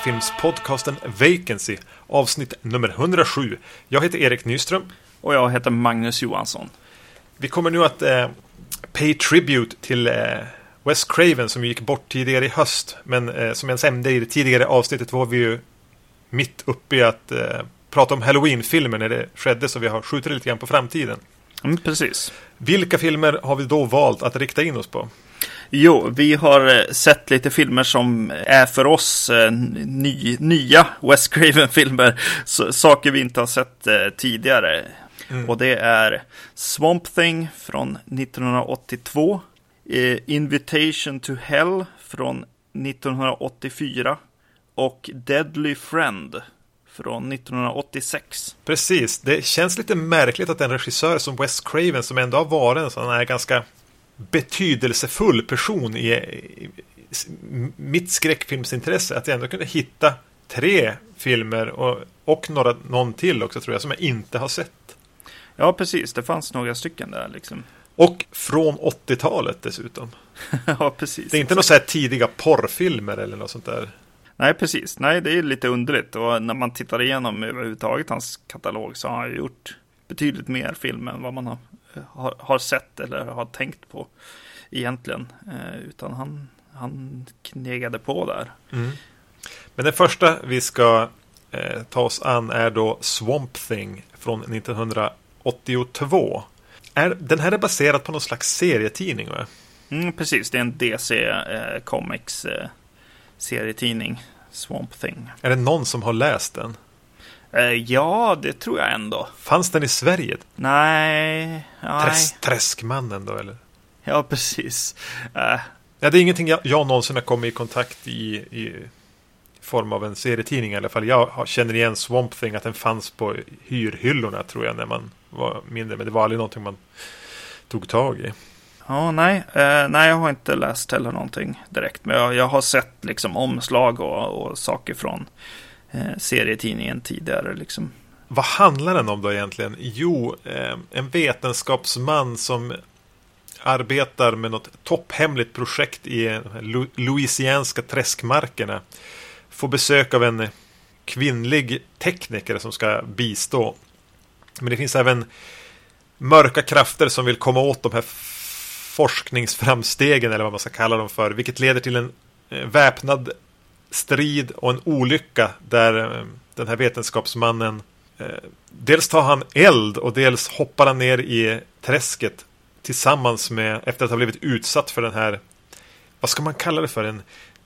Skräckfilmspodcasten Vacancy, avsnitt nummer 107. Jag heter Erik Nyström. Och jag heter Magnus Johansson. Vi kommer nu att eh, pay tribute till eh, Wes Craven som gick bort tidigare i höst. Men eh, som jag nämnde i det tidigare avsnittet var vi ju mitt uppe i att eh, prata om Halloween-filmer när det skedde så vi har skjutit lite grann på framtiden. Mm, precis. Vilka filmer har vi då valt att rikta in oss på? Jo, vi har eh, sett lite filmer som är för oss eh, ny, nya Wes Craven-filmer. Saker vi inte har sett eh, tidigare. Mm. Och det är Swamp Thing från 1982. Invitation to Hell från 1984. Och Deadly Friend från 1986. Precis, det känns lite märkligt att en regissör som Wes Craven som ändå har varit en sån här ganska betydelsefull person i, i, mitt skräckfilmsintresse. Att jag ändå kunde hitta tre filmer och, och några, någon till också tror jag som jag inte har sett. Ja, precis. Det fanns några stycken där liksom. Och från 80-talet dessutom. ja, precis. Det är inte några så här tidiga porrfilmer eller något sånt där. Nej, precis. Nej, det är lite underligt. Och när man tittar igenom överhuvudtaget hans katalog så har han gjort betydligt mer film än vad man har har, har sett eller har tänkt på egentligen. Eh, utan han, han knegade på där. Mm. Men den första vi ska eh, ta oss an är då Swamp Thing från 1982. Är, den här är baserad på någon slags serietidning va? Mm, precis, det är en DC eh, Comics eh, serietidning. Swamp Thing. Är det någon som har läst den? Eh, ja, det tror jag ändå. Fanns den i Sverige? Nej. Träs, träskmannen då eller? Ja, precis. Uh. Ja, det är ingenting jag, jag någonsin har kommit i kontakt i, i form av en serietidning i alla fall. Jag känner igen Swamp Thing, att den fanns på hyrhyllorna tror jag när man var mindre. Men det var aldrig någonting man tog tag i. Ja, nej. Uh, nej, jag har inte läst heller någonting direkt. Men jag, jag har sett liksom omslag och, och saker från Eh, serietidningen tidigare. Liksom. Vad handlar den om då egentligen? Jo, eh, en vetenskapsman som arbetar med något topphemligt projekt i louisianska träskmarkerna. Får besök av en kvinnlig tekniker som ska bistå. Men det finns även mörka krafter som vill komma åt de här forskningsframstegen eller vad man ska kalla dem för. Vilket leder till en eh, väpnad strid och en olycka där eh, den här vetenskapsmannen eh, dels tar han eld och dels hoppar han ner i träsket tillsammans med efter att ha blivit utsatt för den här vad ska man kalla det för en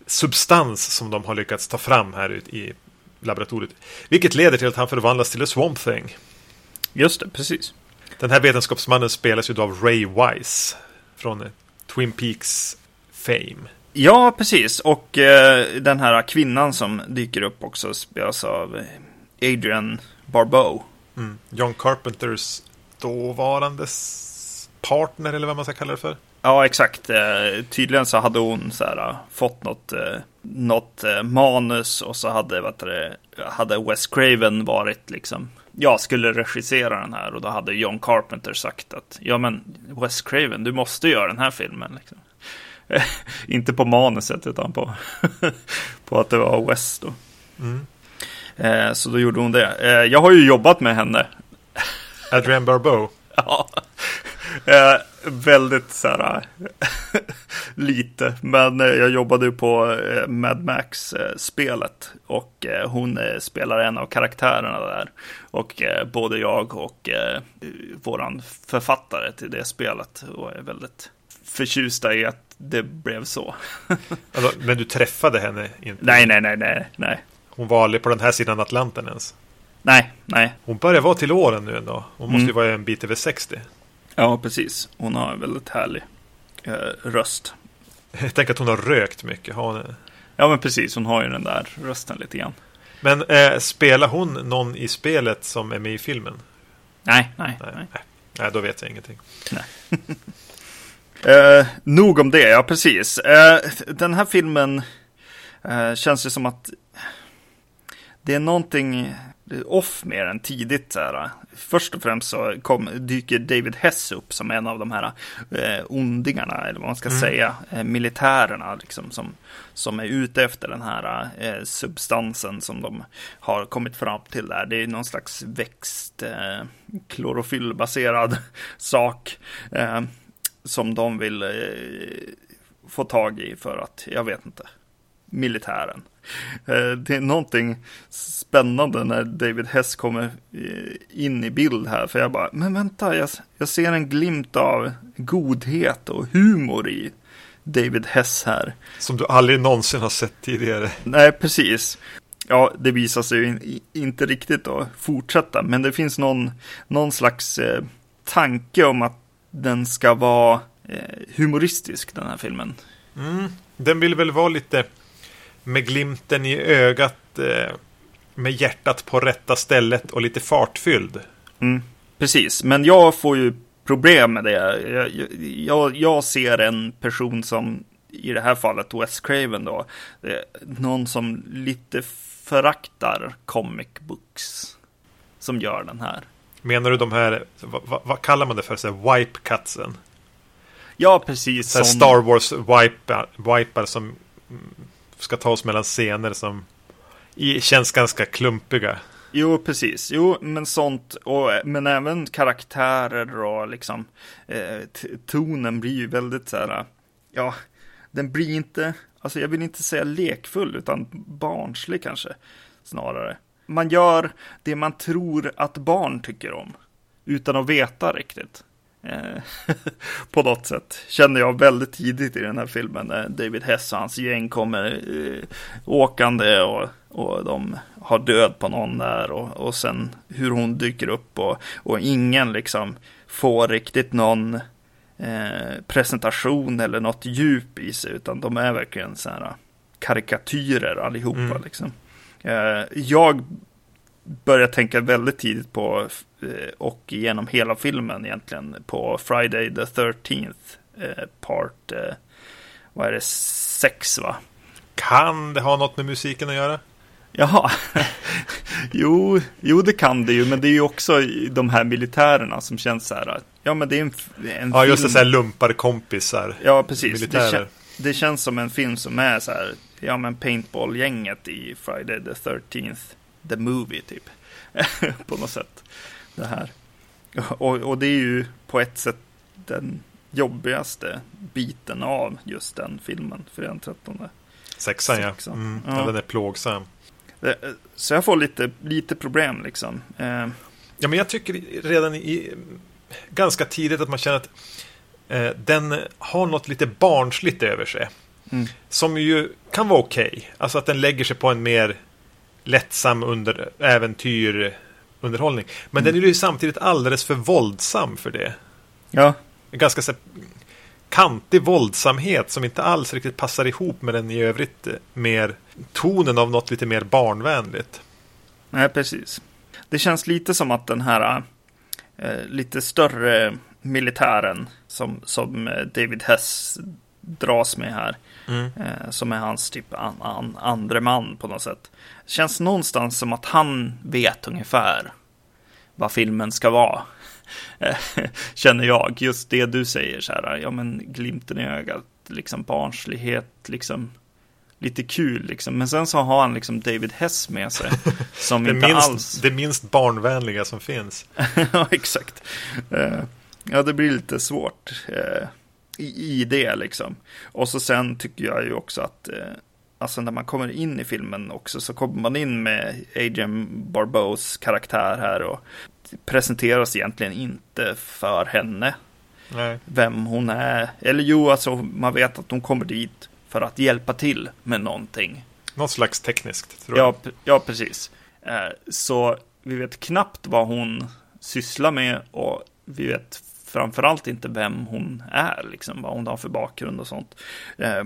substans som de har lyckats ta fram här i laboratoriet. Vilket leder till att han förvandlas till en Swamp Thing. Just det, precis. Den här vetenskapsmannen spelas ju av Ray Wise från Twin Peaks Fame. Ja, precis. Och eh, den här kvinnan som dyker upp också spelas av Adrian Barbeau. Mm. John Carpenters dåvarande partner eller vad man ska kalla det för. Ja, exakt. Eh, tydligen så hade hon så här, eh, fått något, eh, något eh, manus och så hade, vet du, hade Wes Craven varit liksom, jag skulle regissera den här och då hade John Carpenter sagt att ja men Wes Craven, du måste göra den här filmen. Liksom. inte på manuset utan på, på att det var West då. Mm. Eh, så då gjorde hon det. Eh, jag har ju jobbat med henne. Adrienne Barbeau. ja. Eh, väldigt så här lite. Men eh, jag jobbade ju på eh, Mad Max-spelet. Och eh, hon spelar en av karaktärerna där. Och både jag och våran författare till det spelet var väldigt förtjusta i att det blev så. alltså, men du träffade henne inte? Nej, nej, nej, nej, nej. Hon var aldrig på den här sidan Atlanten ens? Nej, nej. Hon börjar vara till åren nu ändå. Hon måste mm. ju vara en bit över 60. Ja, precis. Hon har en väldigt härlig eh, röst. Jag tänker att hon har rökt mycket. Har hon... Ja, men precis. Hon har ju den där rösten lite grann. Men eh, spelar hon någon i spelet som är med i filmen? Nej, nej, nej. Nej, nej då vet jag ingenting. Nej. Eh, nog om det, ja precis. Eh, den här filmen eh, känns det som att det är någonting off mer än tidigt. Så här. Först och främst så kom, dyker David Hess upp som en av de här eh, ondingarna, eller vad man ska mm. säga, eh, militärerna liksom, som, som är ute efter den här eh, substansen som de har kommit fram till där. Det är någon slags växt, eh, klorofyllbaserad sak eh, som de vill eh, få tag i för att, jag vet inte, militären. Eh, det är någonting spännande när David Hess kommer eh, in i bild här. För jag bara, men vänta, jag, jag ser en glimt av godhet och humor i David Hess här. Som du aldrig någonsin har sett tidigare. Nej, precis. Ja, det visar sig ju inte riktigt att fortsätta, men det finns någon, någon slags eh, tanke om att den ska vara eh, humoristisk, den här filmen. Mm, den vill väl vara lite med glimten i ögat, eh, med hjärtat på rätta stället och lite fartfylld. Mm, precis, men jag får ju problem med det. Jag, jag, jag, ser en person som, i det här fallet Wes Craven då, någon som lite föraktar comic books som gör den här. Menar du de här, vad, vad kallar man det för, så här, wipe cutsen? Ja, precis. Så som... Star Wars wipar, wipar som ska ta oss mellan scener som känns ganska klumpiga. Jo, precis. Jo, men sånt. Och, men även karaktärer och liksom eh, tonen blir ju väldigt så här. Ja, den blir inte, alltså jag vill inte säga lekfull, utan barnslig kanske snarare. Man gör det man tror att barn tycker om, utan att veta riktigt. Eh, på något sätt. Kände jag väldigt tidigt i den här filmen när David Hess och hans gäng kommer eh, åkande och, och de har död på någon där och, och sen hur hon dyker upp och, och ingen liksom får riktigt någon eh, presentation eller något djup i sig utan de är verkligen så här karikatyrer allihopa mm. liksom. Eh, jag började tänka väldigt tidigt på Eh, och genom hela filmen egentligen på Friday the 13th eh, part, vad är det, 6 va? Kan det ha något med musiken att göra? Jaha, jo, jo det kan det ju, men det är ju också de här militärerna som känns så här, ja men det är en, en Ja, just det, så här lumparkompisar. Ja, precis. Kän, det, känns som en film som är så här, ja men paintball-gänget i Friday the 13th, the movie typ, på något sätt det här. Och, och det är ju på ett sätt den jobbigaste biten av just den filmen, för den 13. Sexan, ja. Mm, ja. Den är plågsam. Eh, så jag får lite, lite problem liksom. Eh. Ja, men jag tycker redan i ganska tidigt att man känner att eh, den har något lite barnsligt över sig. Mm. Som ju kan vara okej. Okay. Alltså att den lägger sig på en mer lättsam under äventyr underhållning. Men mm. den är ju samtidigt alldeles för våldsam för det. Ja. En ganska så kantig våldsamhet som inte alls riktigt passar ihop med den i övrigt eh, mer tonen av något lite mer barnvänligt. Nej, precis. Det känns lite som att den här äh, lite större militären som, som eh, David Hess dras med här. Mm. Eh, som är hans typ an, an, andre man på något sätt. Känns någonstans som att han vet ungefär vad filmen ska vara. Känner jag. Just det du säger så här. Ja men glimten i ögat. Liksom barnslighet. Liksom lite kul liksom. Men sen så har han liksom David Hess med sig. Som inte minst, alls. Det minst barnvänliga som finns. ja exakt. Eh, ja det blir lite svårt i, i det liksom. Och så sen tycker jag ju också att eh, alltså när man kommer in i filmen också så kommer man in med Adrian Barbeaus karaktär här och presenteras egentligen inte för henne. Nej. Vem hon är. Eller jo, alltså man vet att hon kommer dit för att hjälpa till med någonting. Något slags tekniskt, tror jag. Ja, ja precis. Eh, så vi vet knappt vad hon sysslar med och vi vet framförallt inte vem hon är, liksom, vad hon har för bakgrund och sånt. Eh,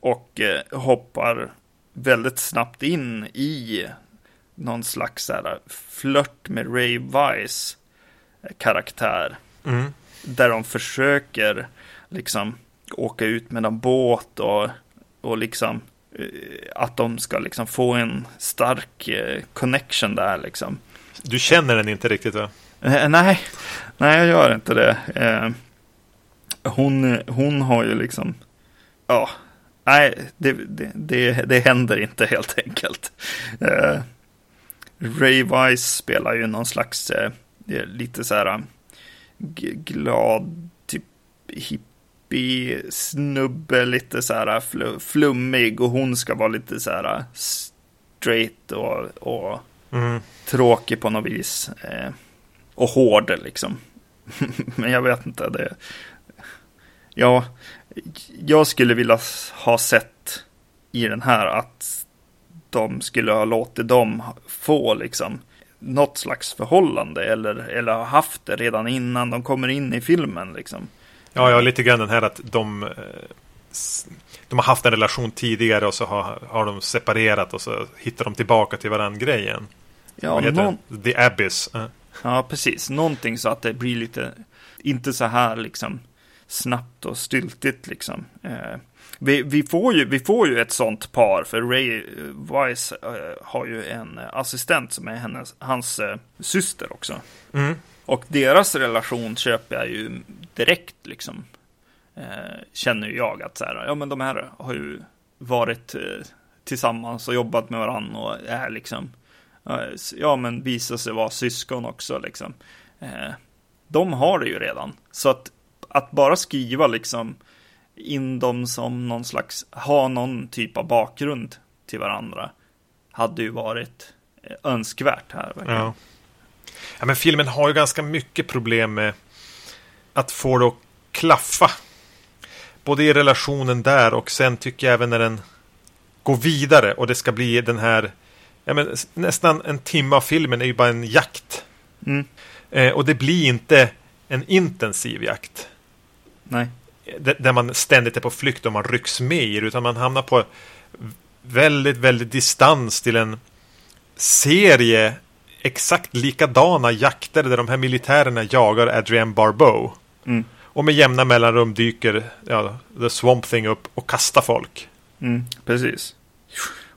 och eh, hoppar väldigt snabbt in i någon slags här, flört med Ray Weiss eh, karaktär. Mm. Där de försöker liksom åka ut med en båt och, och liksom eh, att de ska liksom få en stark eh, connection där liksom. Du känner den inte riktigt va? Eh, nej, nej jag gör inte det. Eh, hon, hon har ju liksom, ja, nej, det, det, det, det händer inte helt enkelt. Eh, Ray Wise spelar ju någon slags, eh, lite så här glad, typ hippie-snubbe, lite så här flummig och hon ska vara lite så här straight och, och mm. tråkig på något vis. Och hård liksom. Men jag vet inte. Det, ja, jag skulle vilja ha sett i den här att de skulle ha låtit dem få liksom något slags förhållande eller, eller ha haft det redan innan de kommer in i filmen liksom. Ja, ja, lite grann den här att de, eh, de har haft en relation tidigare och så har, har de separerat och så hittar de tillbaka till varandra grejen. Ja, någon... The Abyss. Ja, precis. Någonting så att det blir lite, inte så här liksom snabbt och styltigt liksom. Eh, vi, vi, får ju, vi får ju ett sånt par, för Ray Wise eh, har ju en assistent som är hennes, hans eh, syster också. Mm. Och deras relation köper jag ju direkt liksom. Eh, känner jag att så här, ja men de här har ju varit eh, tillsammans och jobbat med varandra och är liksom ja men visar sig vara syskon också liksom. Eh, de har det ju redan. Så att, att bara skriva liksom in dem som någon slags, ha någon typ av bakgrund till varandra hade ju varit eh, önskvärt här. Ja. ja, men filmen har ju ganska mycket problem med att få det att klaffa. Både i relationen där och sen tycker jag även när den går vidare och det ska bli den här ja, men, nästan en timme av filmen är ju bara en jakt. Mm. Eh, och det blir inte en intensiv jakt. Nej. D där man ständigt är på flykt och man rycks med i det, utan man hamnar på väldigt, väldigt distans till en serie exakt likadana jakter där de här militärerna jagar Adrienne Barbeau. Mm. Och med jämna mellanrum dyker ja, The Swamp Thing upp och kastar folk. Mm, precis.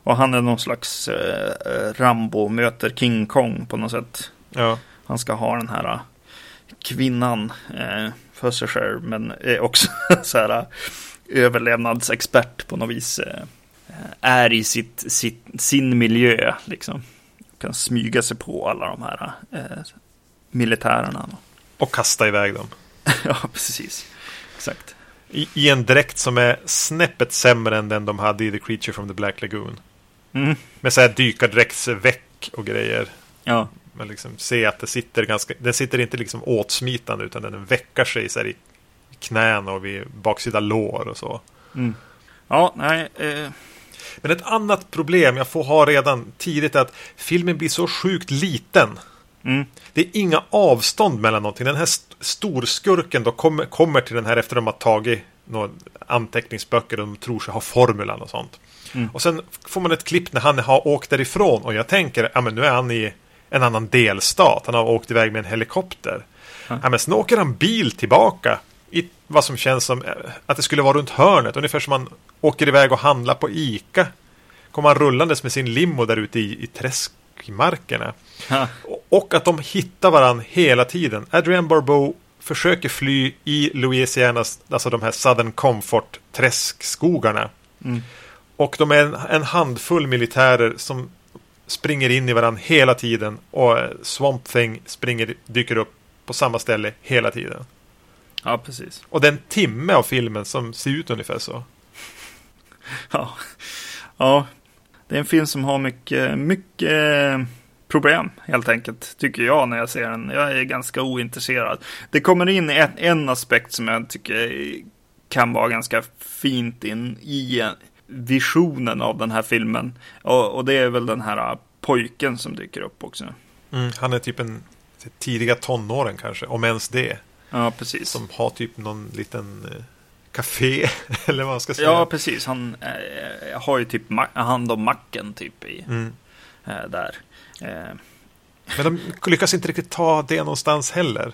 Och han är någon slags eh, Rambo möter King Kong på något sätt. Ja. Han ska ha den här eh, kvinnan eh, för sig själv, men är också så här eh, överlevnadsexpert på något vis. Eh, är i sitt, sitt, sin miljö liksom. Kan smyga sig på alla de här eh, militärerna. Och kasta iväg dem. ja, precis. Exakt. I, I, en dräkt som är snäppet sämre än den de hade i The Creature from the Black Lagoon. Mm. Med så här dykardräktsväck och grejer. Ja. Men liksom se att det sitter ganska, den sitter inte liksom åtsmitande utan den veckar sig så i knän och vid baksida lår och så. Mm. Ja, nej. Eh... Men ett annat problem jag får ha redan tidigt är att filmen blir så sjukt liten. Mm. Det är inga avstånd mellan någonting. Den här storskurken då kommer, kommer till den här efter de har tagit några anteckningsböcker och de tror sig ha formulan och sånt. Mm. Och sen får man ett klipp när han har åkt därifrån och jag tänker, ja men nu är han i en annan delstat. Han har åkt iväg med en helikopter. Mm. Ja men sen åker han bil tillbaka i vad som känns som eh, att det skulle vara runt hörnet. Ungefär som man åker iväg och handlar på Ica. Kommer han rullandes med sin limo där ute i, i träskmarkerna. Mm. Och att de hittar varandra hela tiden. Adrian Barbeau försöker fly i Louisianas, alltså de här Southern Comfort träskskogarna. Mm. Och de är en, en, handfull militärer som springer in i varandra hela tiden. Och Swamp Thing springer, dyker upp på samma ställe hela tiden. Ja, precis. Och det är en timme av filmen som ser ut ungefär så. Ja, ja. det är en film som har mycket, mycket problem helt enkelt. Tycker jag när jag ser den. Jag är ganska ointresserad. Det kommer in en, en aspekt som jag tycker kan vara ganska fint in i visionen av den här filmen. Och, och det är väl den här äh, pojken som dyker upp också. Mm, han är typ en tidiga tonåren kanske, om ens det. Ja, precis. Som har typ någon liten eh, café, eller vad man ska säga. Ja, precis. Han eh, har ju typ hand om macken typ i, mm. eh, där. Eh. Men de lyckas inte riktigt ta det någonstans heller.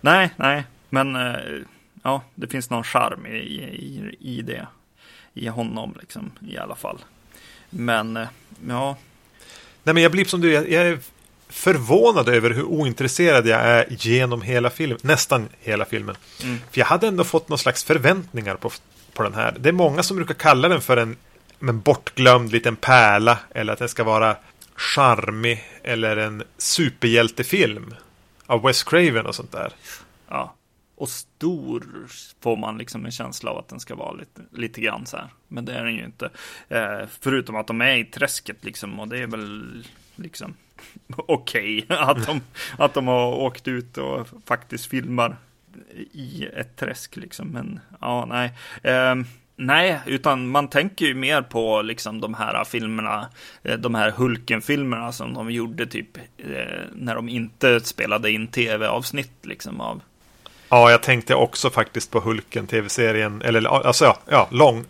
Nej, nej, men eh, ja, det finns någon charm i, i, i det i honom liksom, i alla fall. Men, eh, ja. Nej, men jag blir som du, jag, jag är förvånad över hur ointresserad jag är genom hela filmen. Nästan hela filmen. Mm. För jag hade ändå fått någon slags förväntningar på, på den här. Det är många som brukar kalla den för en men bortglömd liten pärla. Eller att den ska vara charmig. Eller en superhjältefilm. Av Wes Craven och sånt där. Ja. Och stor får man liksom en känsla av att den ska vara lite, lite grann så här. Men det är den ju inte. Eh, förutom att de är i träsket liksom. Och det är väl liksom okej okay, att, de, att de har åkt ut och faktiskt filmar i ett träsk liksom. Men ja, nej. Eh, nej, utan man tänker ju mer på liksom de här filmerna, eh, de här Hulken-filmerna som de gjorde typ eh, när de inte spelade in tv-avsnitt liksom av Ja, jag tänkte också faktiskt på Hulken, tv-serien, eller alltså ja, ja lång,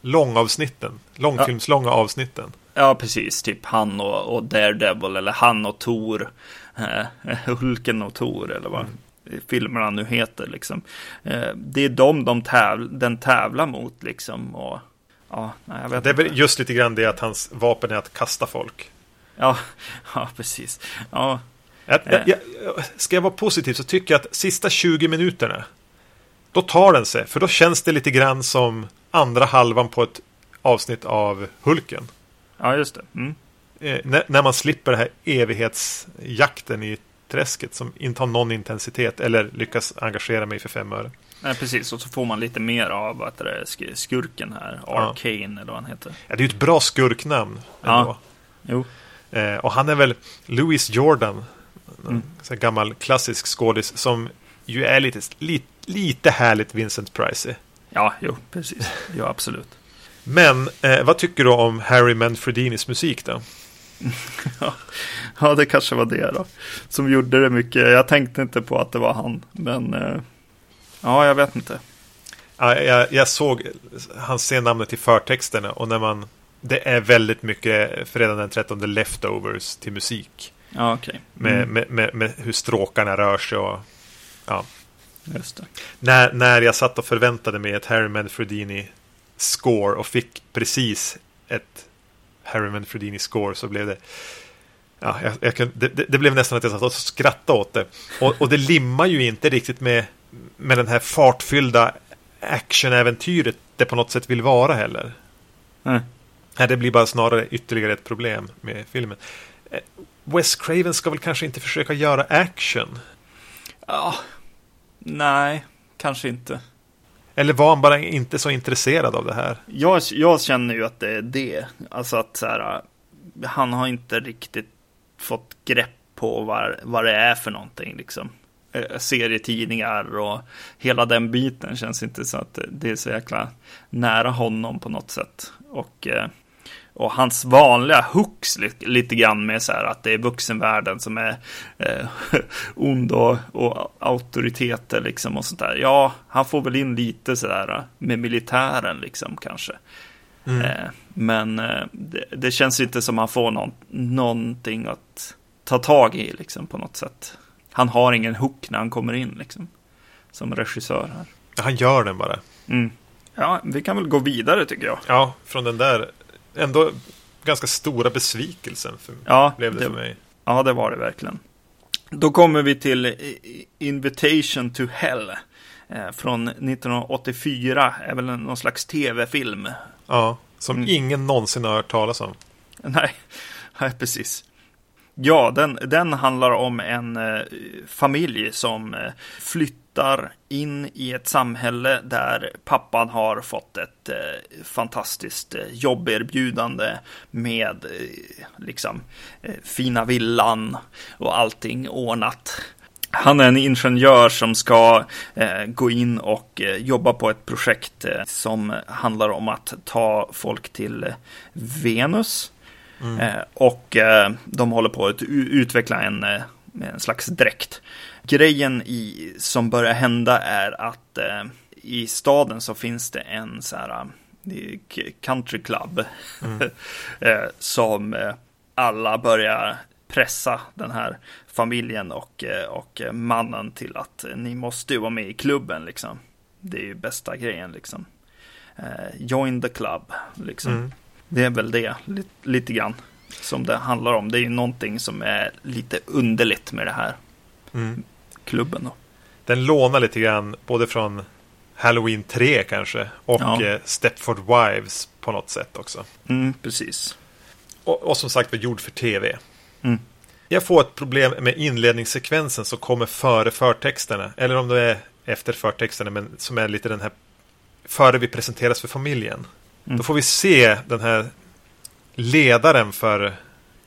långavsnitten, långfilmslånga avsnitten. Ja, precis, typ han och, och Daredevil eller han och Tor, eh, Hulken och Tor eller vad mm. filmerna nu heter liksom. Eh, det är de, de täv den tävlar mot liksom och ja, jag vet Det är väl just lite grann det att hans vapen är att kasta folk. Ja, ja precis. Ja, jag, jag, jag, ska jag vara positiv så tycker jag att sista 20 minuterna då tar den sig. För då känns det lite grann som andra halvan på ett avsnitt av Hulken. Ja, just det. Mm. Eh, när, när, man slipper den här evighetsjakten i träsket som inte har någon intensitet eller lyckas engagera mig för fem öre. Nej, precis. Och så får man lite mer av vad det, skurken här. Arcane ja. eller vad han heter. Ja, det är ju ett bra skurknamn. Ändå. Ja. Jo. Eh, och han är väl Louis Jordan Mm. Så gammal klassisk skådis som ju är lite, lite, lite härligt Vincent Price. Ja, jo, precis. Jo, absolut. Men eh, vad tycker du om Harry Manfredinis musik då? ja, det kanske var det då. Som gjorde det mycket. Jag tänkte inte på att det var han. Men eh, ja, jag vet inte. Ja, jag, jag såg han ser namnet i förtexterna och när man det är väldigt mycket fredag den 13 leftovers till musik. Ja, okay. Mm. Med, med, med, med, hur stråkarna rör sig och ja. Just det. När, när jag satt och förväntade mig ett Harry Manfredini score och fick precis ett Harry Manfredini score så blev det Ja, jag, jag kunde, det, det, blev nästan att jag satt och skrattade åt det. Och, och det limmar ju inte riktigt med, med den här fartfyllda actionäventyret det på något sätt vill vara heller. Mm. Nej, det blir bara snarare ytterligare ett problem med filmen. Wes Craven ska väl kanske inte försöka göra action? Ja, nej, kanske inte. Eller var han bara inte så intresserad av det här? Jag, jag känner ju att det är det. Alltså att så här, han har inte riktigt fått grepp på vad, vad det är för någonting liksom. Eh, serietidningar och hela den biten känns inte så att det är så jäkla nära honom på något sätt. Och eh, och hans vanliga hooks lite, grann med så här att det är vuxenvärlden som är eh, ond och, och auktoriteter liksom och sånt där. Ja, han får väl in lite så där med militären liksom kanske. Mm. Eh, men eh, det, det, känns inte som han får någon, någonting att ta tag i liksom på något sätt. Han har ingen hook när han kommer in liksom. Som regissör här. Han gör den bara. Mm. Ja, vi kan väl gå vidare tycker jag. Ja, från den där ändå ganska stora besvikelsen för, ja, blev det, det för mig. Ja, det var det verkligen. Då kommer vi till Invitation to Hell. Eh, från 1984, är väl någon slags tv-film. Ja, som mm. ingen någonsin har hört talas om. Nej, nej precis. Ja, den, den handlar om en eh, familj som eh, flyttar in i ett samhälle där pappan har fått ett eh, fantastiskt eh, jobberbjudande med eh, liksom eh, fina villan och allting ordnat. Han är en ingenjör som ska eh, gå in och eh, jobba på ett projekt eh, som handlar om att ta folk till Venus. Mm. Eh, och eh, de håller på att utveckla en, eh, en slags dräkt. Grejen i, som börjar hända är att i staden så finns det en så här country club mm. som alla börjar pressa den här familjen och, och mannen till att ni måste vara med i klubben liksom. Det är ju bästa grejen liksom. join the club liksom. Mm. Det är väl det, lite, lite grann, som det handlar om. Det är ju någonting som är lite underligt med det här Mm. Klubben. Då. Den lånar lite grann både från Halloween 3 kanske och Ja. eh, Stepford Wives på något sätt också. Mm, precis. Och, och som sagt var gjord för tv. Mm. Jag får ett problem med inledningssekvensen som kommer före förtexterna. Eller om det är efter förtexterna, men som är lite den här före vi presenteras för familjen. Mm. Då får vi se den här ledaren för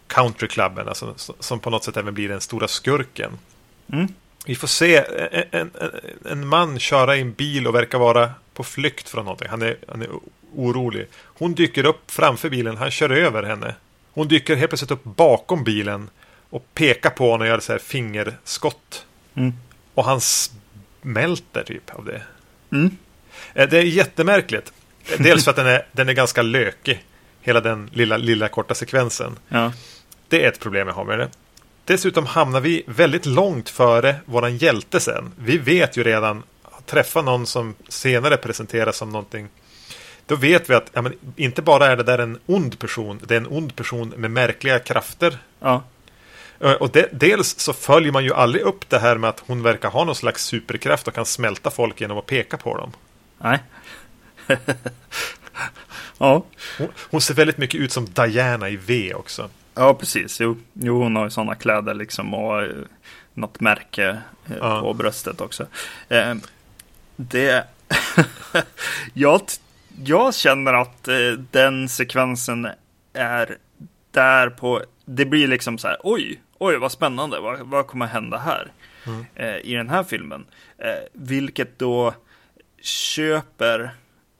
countryklubben, alltså, som på något sätt även blir den stora skurken. Mm. Vi får se en, en, en, man köra i en bil och verkar vara på flykt från någonting. Han är, han är orolig. Hon dyker upp framför bilen, han kör över henne. Hon dyker helt plötsligt upp bakom bilen och pekar på honom och gör så här fingerskott. Mm. Och han smälter typ av det. Mm. Eh, Det är jättemärkligt. Dels för att den är, den är ganska lökig. Hela den lilla, lilla korta sekvensen. Ja. Det är ett problem jag har med det. Dessutom hamnar vi väldigt långt före våran hjälte sen. Vi vet ju redan, träffa någon som senare presenteras som någonting. Då vet vi att ja, men, inte bara är det där en ond person, det är en ond person med märkliga krafter. ja. Eh, Och de, dels så följer man ju aldrig upp det här med att hon verkar ha någon slags superkraft och kan smälta folk genom att peka på dem. Nej. ja. Hon, hon ser väldigt mycket ut som Diana i V också. Ja, precis. Jo. jo, hon har ju sådana kläder liksom och eh, något märke eh, Ja. på bröstet också. Eh, det... jag, jag känner att eh, den sekvensen är där på... Det blir liksom så här, oj, oj vad spännande, vad, vad kommer hända här? Mm. I den här filmen. Vilket då köper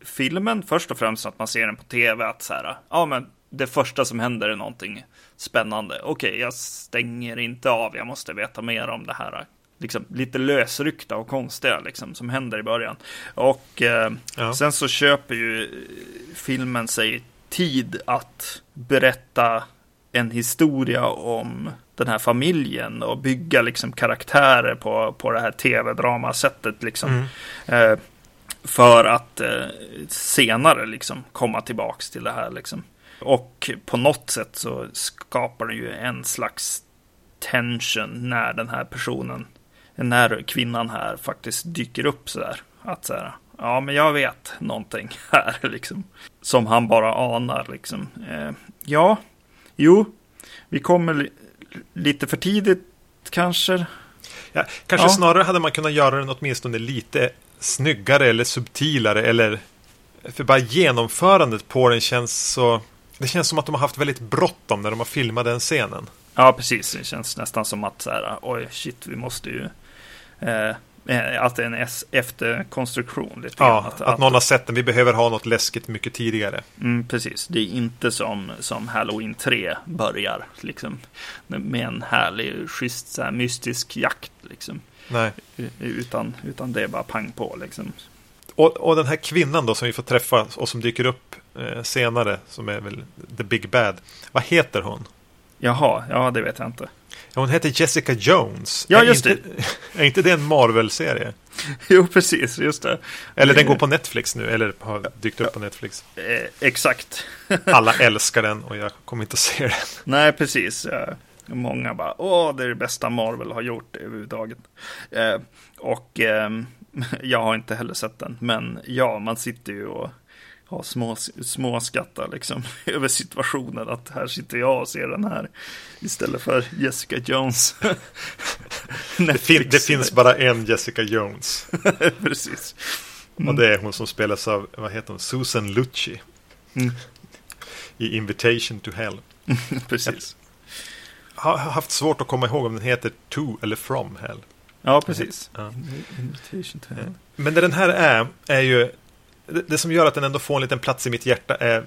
filmen först och främst att man ser den på tv att så här, ja men det första som händer är någonting spännande. Okej, jag stänger inte av, jag måste veta mer om det här. Liksom lite lösryckta och konstiga liksom som händer i början. Och eh, Ja. sen så köper ju filmen sig tid att berätta en historia om den här familjen och bygga liksom karaktärer på, på det här tv-dramasättet liksom. Mm. Eh, för att eh, senare liksom komma tillbaks till det här liksom. Och på något sätt så skapar det ju en slags tension när den här personen, när kvinnan här faktiskt dyker upp sådär. Att så här, ja men jag vet någonting här liksom. Som han bara anar liksom. Eh, ja, jo, vi kommer li- lite för tidigt kanske. Ja, kanske Ja. snarare hade man kunnat göra den åtminstone lite snyggare eller subtilare eller för bara genomförandet på den känns så det känns som att de har haft väldigt bråttom när de har filmat den scenen. Ja, precis. Det känns nästan som att så här, oj, shit, vi måste ju... Eh, eh, att det är en efterkonstruktion lite Ja, grann. att, någon har sett den. Vi behöver ha något läskigt mycket tidigare. Mm, precis. Det är inte som, som Halloween 3 börjar, liksom. Med en härlig, schysst, så här, mystisk jakt, liksom. Nej. Utan, utan det är bara pang på, liksom. Och, och den här kvinnan då som vi får träffa och som dyker upp eh, senare som är väl The Big Bad. Vad heter hon? Jaha, ja, det vet jag inte. Ja, hon heter Jessica Jones. Ja, är just inte, Är inte det en Marvel-serie? Jo, precis, just det. Eller den Eh, går på Netflix nu, eller har dykt upp på Netflix. Eh, exakt. Alla älskar den och jag kommer inte att se den. Nej, precis. Eh, Många bara, åh, det är det bästa Marvel har gjort överhuvudtaget. Eh, och ehm, jag har inte heller sett den, men ja, man sitter ju och har små, små skrattar liksom över situationen att här sitter jag och ser den här istället för Jessica Jones. Det, fin- det finns bara en Jessica Jones. precis. Och det är hon som spelas av, vad heter hon, Susan Lucci. Mm. I Invitation to Hell. precis. Har har haft svårt att komma ihåg om den heter To eller From Hell. Ja, precis. Ja. Invitation to hell. Men det den här är, är ju det, som gör att den ändå får en liten plats i mitt hjärta är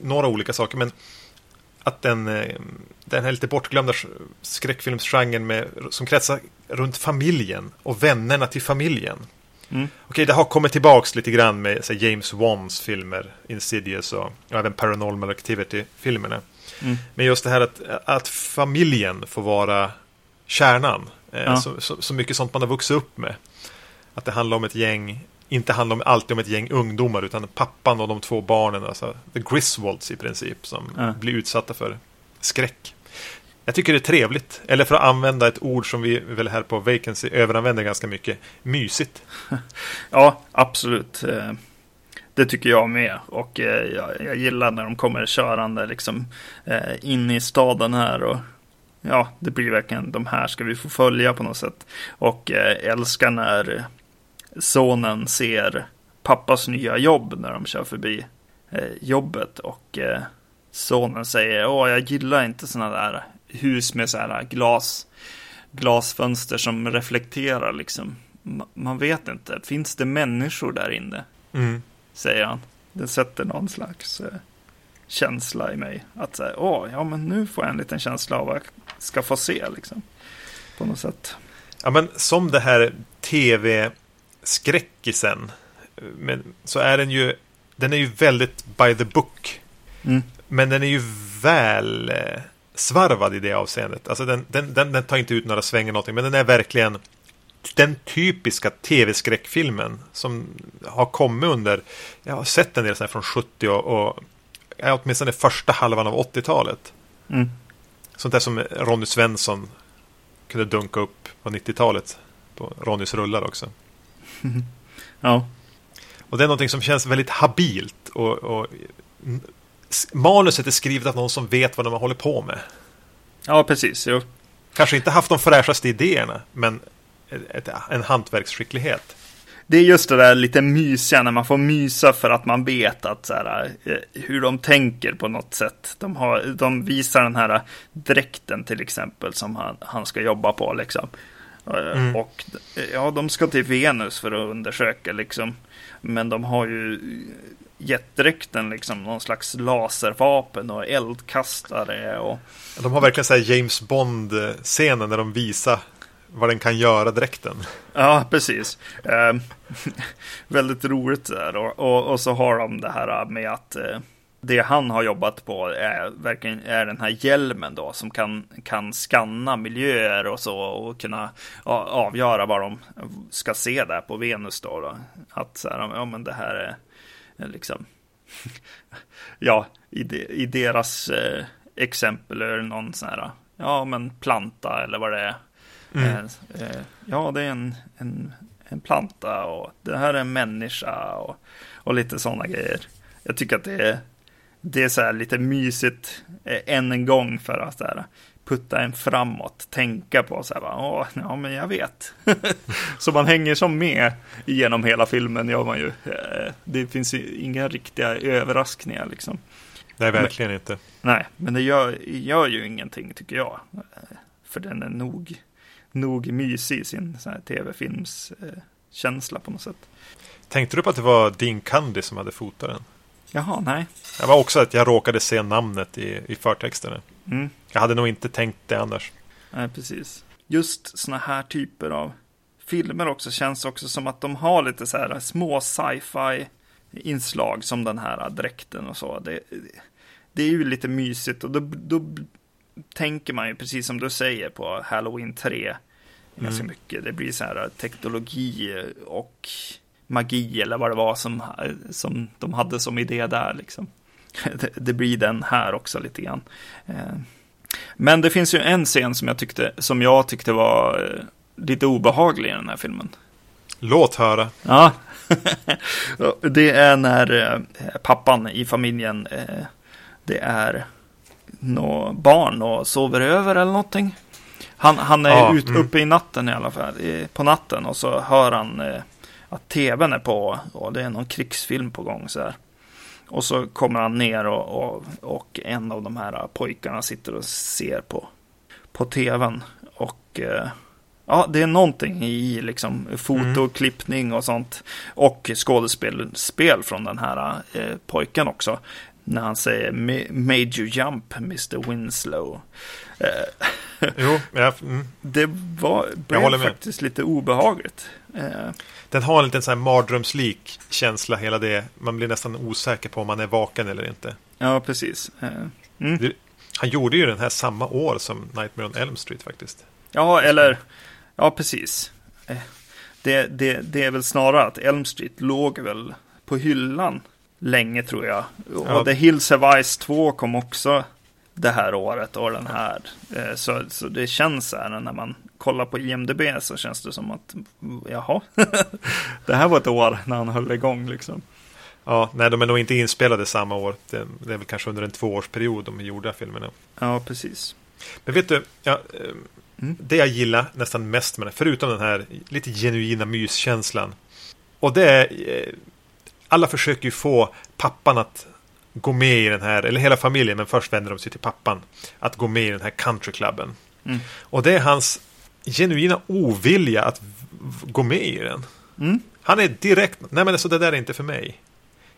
några olika saker. Men att den, eh, den här lite bortglömda sk- skräckfilmsgenren med, som kretsar runt familjen och vännerna till familjen. Mm. Okej, det har kommit tillbaks lite grann med här, James Wans filmer, Insidious och, och även Paranormal Activity-filmerna. Mm. Men just det här att, att familjen får vara kärnan. Eh, Ja. Så, så, så mycket sånt man har vuxit upp med. Att det handlar om ett gäng inte handlar om, alltid om ett gäng ungdomar utan pappan och de två barnen, alltså the Griswolds i princip, som Ja. blir utsatta för skräck. Jag tycker det är trevligt, eller för att använda ett ord som vi väl här på Vacancy överanvänder ganska mycket, mysigt. Ja, absolut. Eh, Det tycker jag med. Och eh, jag, gillar när de kommer körande liksom eh, in i staden här. Och ja, det blir verkligen de här ska vi få följa på något sätt. Och älskar när sonen ser pappas nya jobb när de kör förbi eh, jobbet. Och eh, sonen säger, åh jag gillar inte sådana där hus med så här glas, glasfönster som reflekterar liksom. Ma- Man vet inte, finns det människor där inne? Mm. Säger han. Det sätter någon slags eh, känsla i mig. Att säga, åh, ja men nu får jag en liten känsla av vad jag ska få se liksom. På något sätt. Ja, men som det här tv-skräckisen. Men så är den ju, den är ju väldigt by the book. Mm. Men den är ju väl eh, svarvad i det avseendet. Alltså den, den, den, den tar inte ut några svängar någonting. Men den är verkligen den typiska tv-skräckfilmen som har kommit under, jag har sett en del sådana från 70 och, och ja, åtminstone första halvan av 80-talet. Mm. Sånt där som Ronny Svensson kunde dunka upp på 90-talet. På Ronnys rullar också. Ja, Och det är någonting som känns väldigt habilt. Och, och manuset är skrivet av någon som vet vad de håller på med. ja precis. Jo. Kanske inte haft de fräschaste idéerna, men ett, en hantverksskicklighet. Det är just det där lite mysiga när man får mysa för att man vet att så här, eh, hur de tänker på något sätt. De, har, de visar den här dräkten till exempel som han, han ska jobba på liksom. Eh, Mm. Och ja, de ska till Venus för att undersöka liksom. Men de har ju jetdräkten liksom någon slags laservapen och eldkastare och De har verkligen så James Bond-scenen när de visar vad den kan göra dräkten. Ja, precis. Eh, väldigt roligt där. Och, och, och så har de det här med att eh, det han har jobbat på är verkligen är den här hjälmen då som kan, kan skanna miljöer och så och kunna avgöra vad de ska se där på Venus då. då. Att så här, ja men det här är är liksom ja, i, de, i deras eh, exempel är det någon sån här, ja men planta eller vad det är. Mm. Eh, eh, ja, det är en, en, en planta och det här är en människa och, och lite sådana grejer. Jag tycker att det är, det är så här lite mysigt eh, än en gång för att så här, putta en framåt, tänka på så här, bara, Åh, ja men jag vet. så man hänger som med genom hela filmen gör man ju. Eh, Det finns ju inga riktiga överraskningar liksom. Nej, verkligen inte. Nej, men det gör, gör ju ingenting tycker jag. Eh, För den är nog, nog mysig i sin sån här tv-films eh, känsla på något sätt. Tänkte du på att det var Dean Candy som hade fotat den? Jaha, nej. Det var också att jag råkade se namnet i, i förtexterna. Mm, Jag hade nog inte tänkt det annars. nej, precis. Just såna här typer av filmer också känns också som att de har lite så här små sci-fi inslag som den här dräkten och så. Det, det är ju lite mysigt och då, då tänker man ju precis som du säger på Halloween 3 ganska Mm. mycket. Det blir så här teknologi och magi eller vad det var som, som de hade som idé där liksom. Det, det blir den här också lite grann. Eh, Men det finns ju en scen som jag tyckte, som jag tyckte var eh, lite obehaglig i den här filmen. Låt höra. Ja, det är när eh, pappan i familjen, det är nå barn och sover över eller någonting. Han, han är Ja, ut, mm. uppe i natten i alla fall, på natten och så hör han att tvn är på och det är någon krigsfilm på gång så här. Och så kommer han ner och, och, och en av de här pojkarna sitter och ser på, på tvn. Och eh, ja, det är någonting i liksom fotoklippning och sånt. Och skådespel spel från den här eh, pojken också. När han säger "Ma- Made you jump, Mr Winslow. Eh, Jo, ja, mm. det var, blev faktiskt lite obehagligt. Den har en liten sån här mardrömslik känsla hela det. Man blir nästan osäker på om man är vaken eller inte. ja, precis. Eh, mm. Det- Han gjorde ju den här samma år som Nightmare on Elm Street faktiskt. Ja, eller ja, precis. Eh, det, det, det är väl snarare att Elm Street låg väl på hyllan länge tror jag. Och Ja. The Hills Have Ice 2 kom också det här året och den här. Eh, Så, så det känns så här när man kollar på IMDB så känns det som att jaha, det här var ett år när han höll igång liksom. Ja, nej, de är nog inte inspelade samma år. Det, det är väl kanske under en tvåårsperiod de gjorde filmerna. Ja, precis. Men vet du, ja, Mm. det jag gillar nästan mest med det, förutom den här lite genuina myskänslan. Och det är, eh, alla försöker ju få pappan att gå med i den här, eller hela familjen, men först vänder de sig till pappan, att gå med i den här countryklubben. Mm. Och det är hans genuina ovilja att gå med i den. Mm. Han är direkt, nej men alltså det där är inte för mig.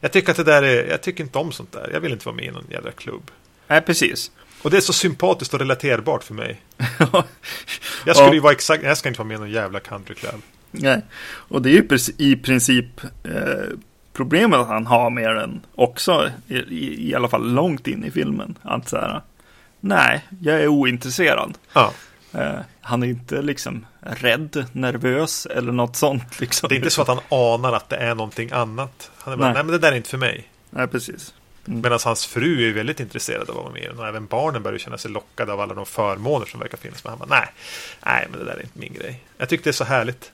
Jag tycker att det där är, jag tycker inte om sånt där. Jag vill inte vara med i någon jävla klubb. Nej, precis. Och det är så sympatiskt och relaterbart för mig. Jag skulle ju vara exakt, jag ska inte vara med i någon jävla countryklubb. Nej, och det är ju i princip eh, problemet han har med den också, i, i, i alla fall långt in i filmen. Att så här, nej, jag är ointresserad. Ja, han är inte liksom rädd, nervös eller något sånt. Liksom. det är inte så att han anar att det är någonting annat. Han är bara, nej, Nej. men det där är inte för mig. Nej, precis. Mm. Medan hans fru är väldigt intresserad av att vara med. Och även barnen börjar känna sig lockade av alla de förmåner som verkar finnas. Men han bara, nej, nej, men det där är inte min grej. Jag tycker det är så härligt.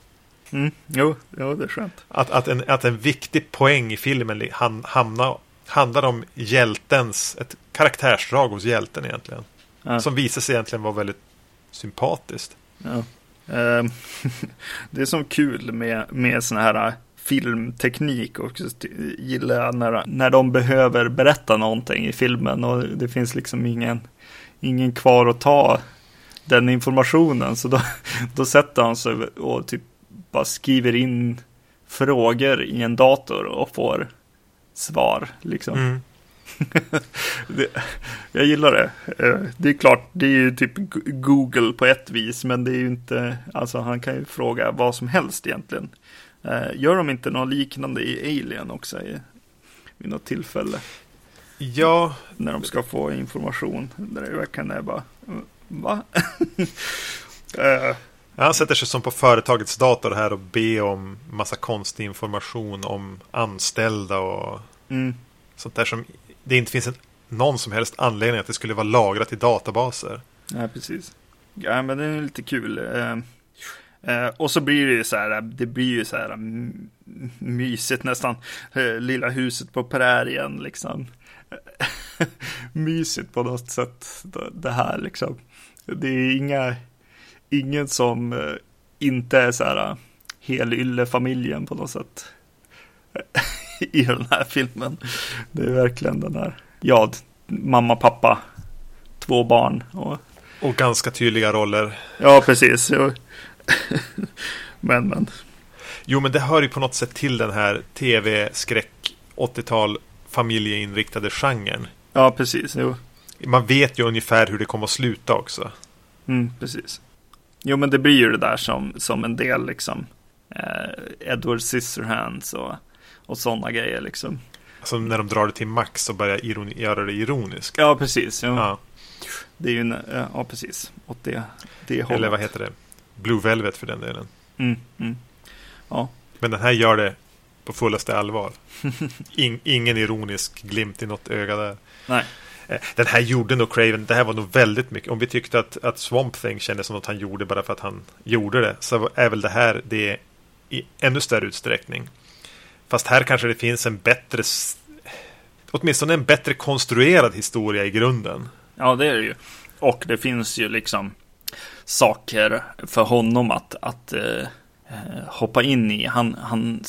Mm. Jo, jo, det är skönt. Att, att, en, att en viktig poäng i filmen han, hamnar, handlar om hjältens, ett karaktärsdrag hos hjälten egentligen. Ja. Som visar sig egentligen vara väldigt sympatiskt. Ja. Ehm, det är som kul med, med sån här äh, filmteknik och just gillar när, när de behöver berätta någonting i filmen och det finns liksom ingen, ingen kvar att ta den informationen. Så då, då sätter han sig och typ bara skriver in frågor i en dator och får svar. Liksom. Mm. Det, jag gillar det. Eh, Det är klart, det är ju typ Google på ett vis, men det är ju inte, alltså han kan ju fråga vad som helst egentligen. Eh, Gör de inte något liknande i Alien också i, vid något tillfälle? Ja, När de ska få information. Där det verkligen är bara, "Mm, va? Eh, han sätter sig som på företagets dator här och ber om massa konstig information om anställda och mm, sånt där som det inte finns en, någon som helst anledning att det skulle vara lagrat i databaser. ja, precis. Ja, men det är lite kul. Eh, eh, och så blir det ju så här, det blir ju så här mm, mysigt nästan. Eh, lilla huset på prärien liksom. mysigt på något sätt, det- här liksom. Det är inga, ingen som eh, inte är så här eh, helylle-familjen på något sätt. I den här filmen. Det är verkligen den här, ja, mamma, pappa, två barn och Och ganska tydliga roller. Ja, precis. Men, men. Jo, men det hör ju på något sätt till den här tv-skräck 80-tal familjeinriktade genren. Ja, precis. Jo. Man vet ju ungefär hur det kommer att sluta också. Mm, precis. Jo, men det blir ju det där som, som en del liksom. Eh, Edward Scissorhands och, och sådana grejer liksom. Alltså när de drar det till max och börjar ironi- göra det ironiskt. Ja, precis. Jo. Ja. Det är ju en, ja, precis. Åt det, det hållet. Eller vad heter det? Blue Velvet för den delen. Mm, mm. Ja, Men den här gör det på fullaste allvar. In, ingen ironisk glimt i något öga där. nej. Eh, Den här gjorde nog Craven, det här var nog väldigt mycket. Om vi tyckte att, att Swamp Thing kändes som något han gjorde bara för att han gjorde det. Så är väl det här det i ännu större utsträckning. Fast här kanske det finns en bättre, åtminstone en bättre konstruerad historia i grunden. Ja, det är det ju. Och det finns ju liksom saker för honom att, att eh, eh hoppa in i. Han, han,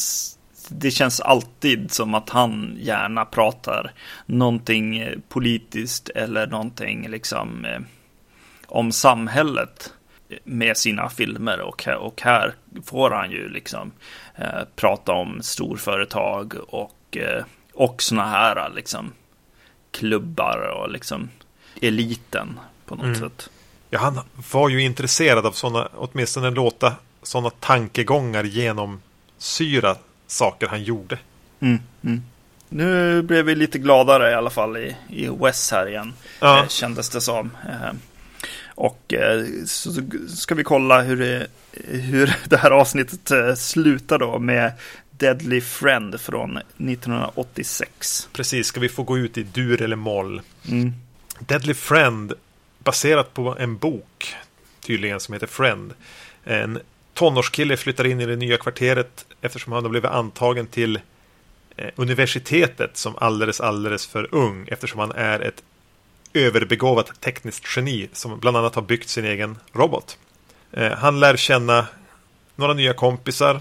det känns alltid som att han gärna pratar någonting eh, politiskt eller någonting liksom eh, om samhället med sina filmer och, och här får han ju liksom eh, prata om storföretag och, eh, och såna här liksom klubbar och liksom eliten på något Mm. sätt. Ja, han var ju intresserad av sådana, åtminstone låta sådana tankegångar genomsyra saker han gjorde. Mm, mm. Nu blev vi lite gladare i alla fall i, i West här igen. Ja. Eh, kändes det som. Eh, och eh, så ska vi kolla hur det hur det här avsnittet eh, slutar då med Deadly Friend från 1986. Precis, ska vi få gå ut i dur eller moll? Mm. Deadly Friend, baserat på en bok tydligen som heter Friend. En tonårskille flyttar in i det nya kvarteret eftersom han har blivit antagen till eh, universitetet som alldeles, alldeles för ung eftersom han är ett överbegåvat tekniskt geni som bland annat har byggt sin egen robot. Eh, han lär känna några nya kompisar,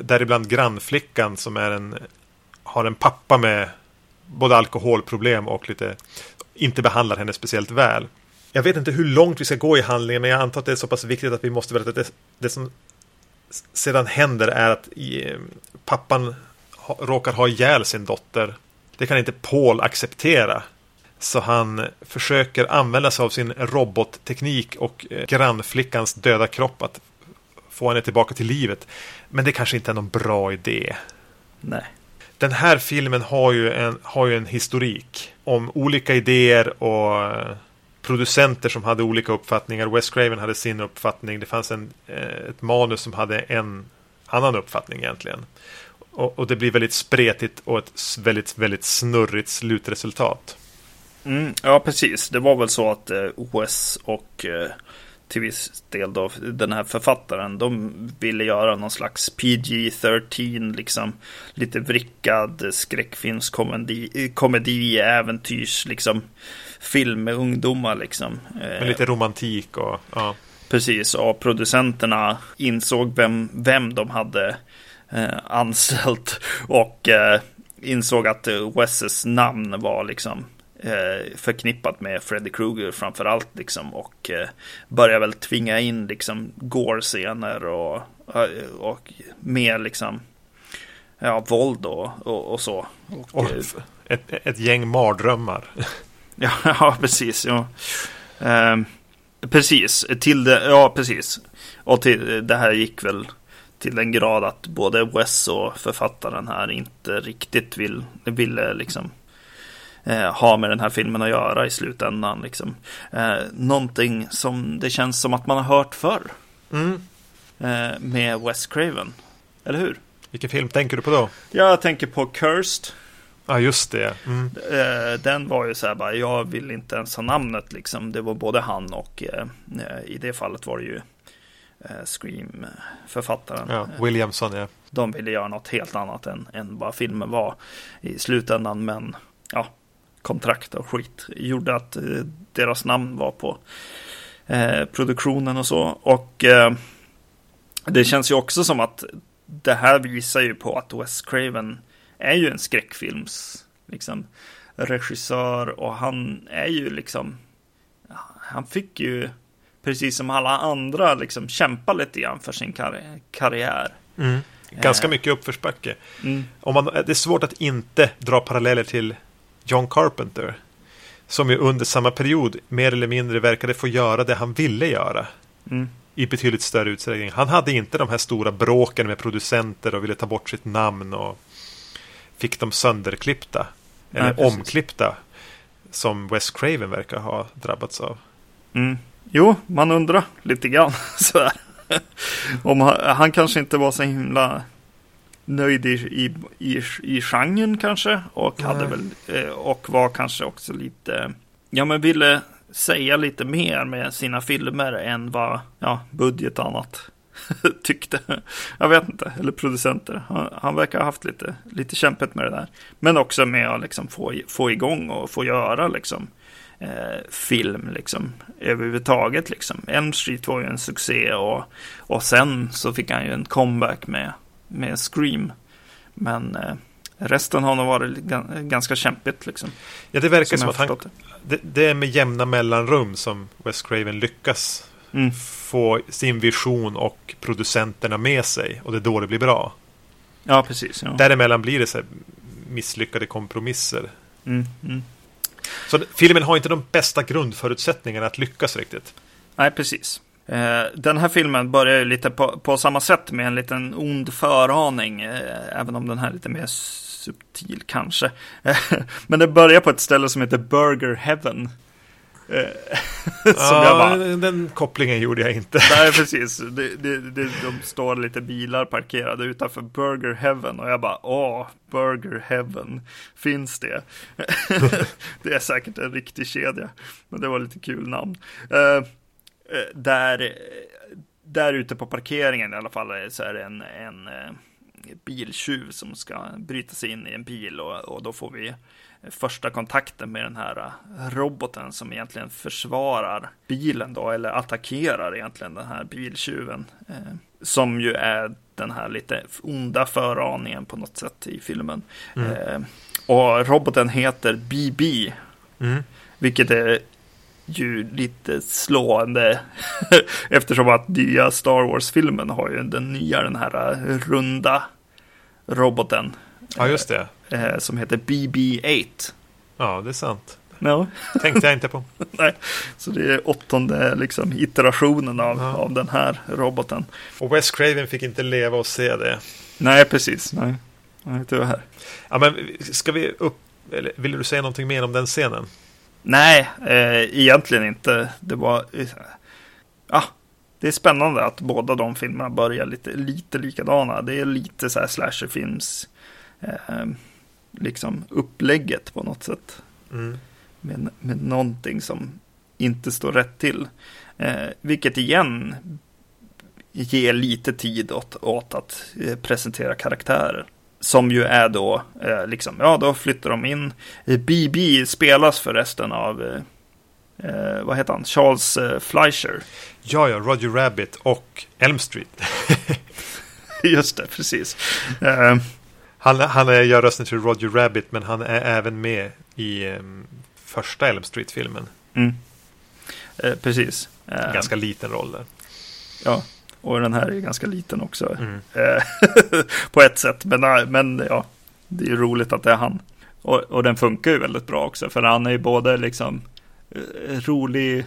däribland grannflickan som är en, har en pappa med både alkoholproblem och lite inte behandlar henne speciellt väl. Jag vet inte hur långt vi ska gå i handlingen, men jag antar att det är så pass viktigt att vi måste berätta att det, det som sedan händer är att pappan råkar ha ihjäl sin dotter. Det kan inte Paul acceptera. Så han försöker använda sig av sin robotteknik och eh, grannflickans döda kropp att få henne tillbaka till livet. Men det kanske inte är någon bra idé. Nej. Den här filmen har ju en, har ju en historik om olika idéer och eh, producenter som hade olika uppfattningar. Wes Craven hade sin uppfattning. Det fanns en, eh, ett manus som hade en annan uppfattning egentligen. Och, och det blir väldigt spretigt och ett väldigt, väldigt snurrigt slutresultat. Mm, ja, precis. Det var väl så att eh, Wes och eh, till viss del då den här författaren, de ville göra någon slags PG-13, liksom lite vrickad skräckfilmskomedi, komedi, äventyrs, liksom film med ungdomar liksom. Med lite romantik och ja. Precis, och producenterna insåg vem, vem de hade eh, anställt och eh, insåg att Wesses namn var liksom eh, förknippat med Freddy Krueger framför allt liksom och eh, börjar väl tvinga in liksom gore-scener och, eh, och mer liksom ja, våld och, och, och så. Och, och eh, ett, ett gäng mardrömmar. ja, ja, precis. Ja. Eh, precis, till det, ja precis. Och till, det här gick väl till den grad att både Wes och författaren här inte riktigt vill, ville liksom eh, ha med den här filmen att göra i slutändan. Liksom. Eh, någonting som det känns som att man har hört förr. Mm. Eh, med Wes Craven. Eller hur? Vilken film tänker du på då? Jag tänker på Cursed. Ja, just det. Mm. Eh, den var ju så här bara, jag vill inte ens ha namnet liksom. Det var både han och eh, i det fallet var det ju eh, Scream-författaren. Ja, Williamson, ja. De ville göra något helt annat än, än vad filmen var i slutändan. Men ja, kontrakt och skit gjorde att eh, deras namn var på eh, produktionen och så. Och eh, det känns ju också som att det här visar ju på att Wes Craven är ju en skräckfilms liksom, regissör och han är ju liksom han fick ju precis som alla andra liksom kämpa lite grann för sin karri karriär. Mm. Ganska mycket uppförsbacke. Mm. Om man, det är svårt att inte dra paralleller till John Carpenter. Som ju under samma period mer eller mindre verkade få göra det han ville göra. Mm. I betydligt större utsträckning. Han hade inte de här stora bråken med producenter och ville ta bort sitt namn och fick dem sönderklippta. Eller Nej, omklippta. Som Wes Craven verkar ha drabbats av. Mm. Jo, man undrar lite grann. Om han, han kanske inte var så himla nöjd i, i, i, i genren kanske. Och, hade väl, eh, och var kanske också lite, ja men ville säga lite mer med sina filmer än vad ja, budget och annat tyckte. Jag vet inte, eller producenter. Han, han, verkar ha haft lite, lite kämpet med det där. Men också med att liksom få, få igång och få göra liksom eh, film liksom överhuvudtaget liksom. Elm Street var ju en succé och, och sen så fick han ju en comeback med med Scream. Men eh, resten har nog varit ganska kämpigt. Liksom, ja, det verkar som, som att han, det. det, är med jämna mellanrum som Wes Craven lyckas mm. få sin vision och producenterna med sig. Och det är då det blir bra. Ja, precis. Ja. Däremellan blir det så misslyckade kompromisser. Mm, mm. Så filmen har inte de bästa grundförutsättningarna att lyckas riktigt. Nej, precis. Eh, den här filmen börjar ju lite på, på, samma sätt med en liten ond föraning, eh, även om den här är lite mer subtil kanske. Men det börjar på ett ställe som heter Burger Heaven. som ja, jag bara, den kopplingen gjorde jag inte. Nej, precis. Det, det, det, de står lite bilar parkerade utanför Burger Heaven och jag bara, åh, Burger Heaven, finns det? det är säkert en riktig kedja, men det var lite kul namn. Uh, där, där ute på parkeringen i alla fall så är det en, en biltjuv som ska bryta sig in i en bil och, och då får vi första kontakten med den här roboten som egentligen försvarar bilen då, eller attackerar egentligen den här biltjuven. Eh, som ju är den här lite onda föraningen på något sätt i filmen. Mm. Eh, och roboten heter BB, mm. vilket är ju lite slående eftersom att nya Star Wars-filmen har ju den nya, den här äh, runda roboten. Ja, just det. Eh, som heter BB-8. Ja, det är sant. No. Tänkte jag inte på. Nej, så det är åttonde liksom, iterationen av, ja. av den här roboten. Och Wes Craven fick inte leva och se det. Nej, precis. Nej, Nej tyvärr. Ja, men ska vi upp... Eller vill du säga någonting mer om den scenen? Nej, eh, egentligen inte. Det var... Ja, det är spännande att båda de filmerna börjar lite, lite likadana. Det är lite så här slasherfilms eh, liksom upplägget på något sätt. Mm. Med, med någonting som inte står rätt till. Eh, vilket igen ger lite tid åt, åt att eh, presentera karaktärer. Som ju är då, eh, liksom, ja då flyttar de in. BB spelas förresten av eh, eh, vad heter han, Charles eh, Fleischer. Ja, ja, Roger Rabbit och Elm Street. Just det, precis. Uh, han, han är, gör rösten till Roger Rabbit, men han är även med i um, första Elm Street-filmen. Mm. Uh, precis. Uh, ganska liten roll där. Ja, och den här är ganska liten också. Mm. på ett sätt, men, men ja, det är ju roligt att det är han. Och, och den funkar ju väldigt bra också, för han är ju både liksom rolig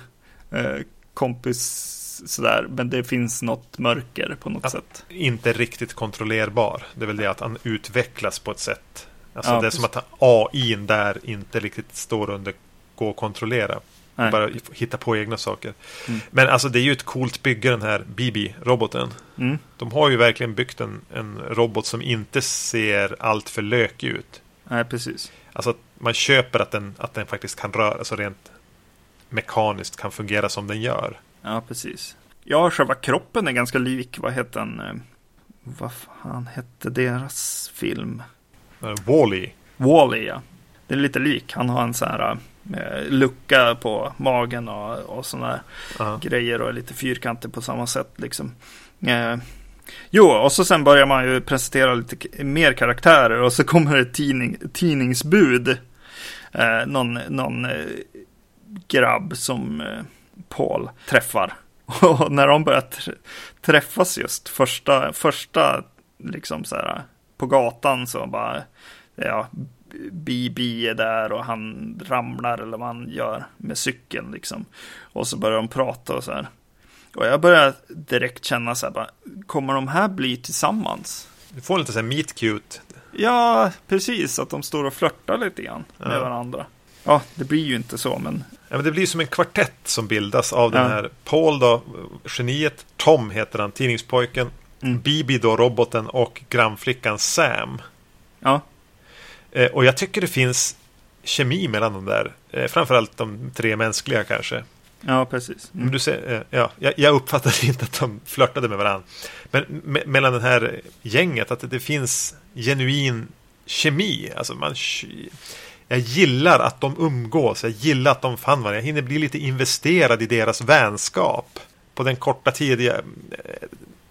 eh, kompis sådär, men det finns något mörker på något att sätt. Inte riktigt kontrollerbar. Det är väl det att han utvecklas på ett sätt. Alltså ja, det är som att AI där inte riktigt står under gå att kontrollera. Nej. Bara hitta på egna saker. Mm. Men alltså det är ju ett coolt bygge den här BB-roboten. Mm. De har ju verkligen byggt en, en robot som inte ser allt för lökig ut. Nej, precis. Alltså man köper att den, att den faktiskt kan röra, alltså rent mekaniskt kan fungera som den gör. Ja, precis. Ja, själva kroppen är ganska lik, vad heter den? Eh, vad fan hette deras film? Wally. Wally, ja. Det är lite lik. Han har en sån här eh, lucka på magen och, och sådana uh -huh. grejer och lite fyrkantig på samma sätt liksom. Eh, jo, och så sen börjar man ju presentera lite mer karaktärer och så kommer det tidning, tidningsbud. Eh, någon, någon eh, grabb som eh, Paul träffar. Och när de börjar träffas just första, första liksom så här på gatan så bara, ja, BB är där och han ramlar eller vad han gör med cykeln liksom. Och så börjar de prata och så här. Och jag börjar direkt känna så här, bara, kommer de här bli tillsammans? Du får lite så här meet cute. Ja, precis, att de står och flörtar lite grann med ja. varandra. Ja, det blir ju inte så, men... Ja, men det blir som en kvartett som bildas av ja. den här Paul då, geniet, Tom heter han, tidningspojken, mm. Bibi då, roboten och grannflickan Sam. Ja. Eh, och jag tycker det finns kemi mellan de där, eh, framförallt de tre mänskliga kanske. Ja, precis. Mm. Du ser, eh, ja, jag, jag uppfattade inte att de flörtade med varandra. Men me mellan det här gänget, att det, det finns genuin kemi. Alltså man jag gillar att de umgås, jag gillar att de fann varandra. Jag hinner bli lite investerad i deras vänskap. På den korta tid jag, eh,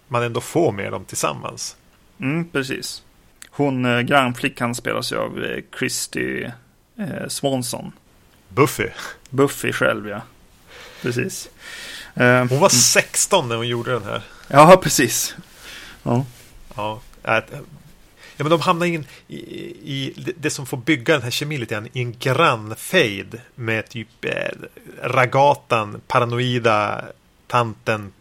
man ändå får med dem tillsammans. Mm, precis. Hon, eh, grannflickan spelas ju av eh, Christy eh, Swanson. Buffy. Buffy själv, ja. Precis. Eh, hon var 16 när hon gjorde den här. Ja, precis. Ja. Ja, Ja, men de hamnar in i, i, det som får bygga den här kemin lite grann i en grannfejd med typ eh, ragatan, paranoida tanten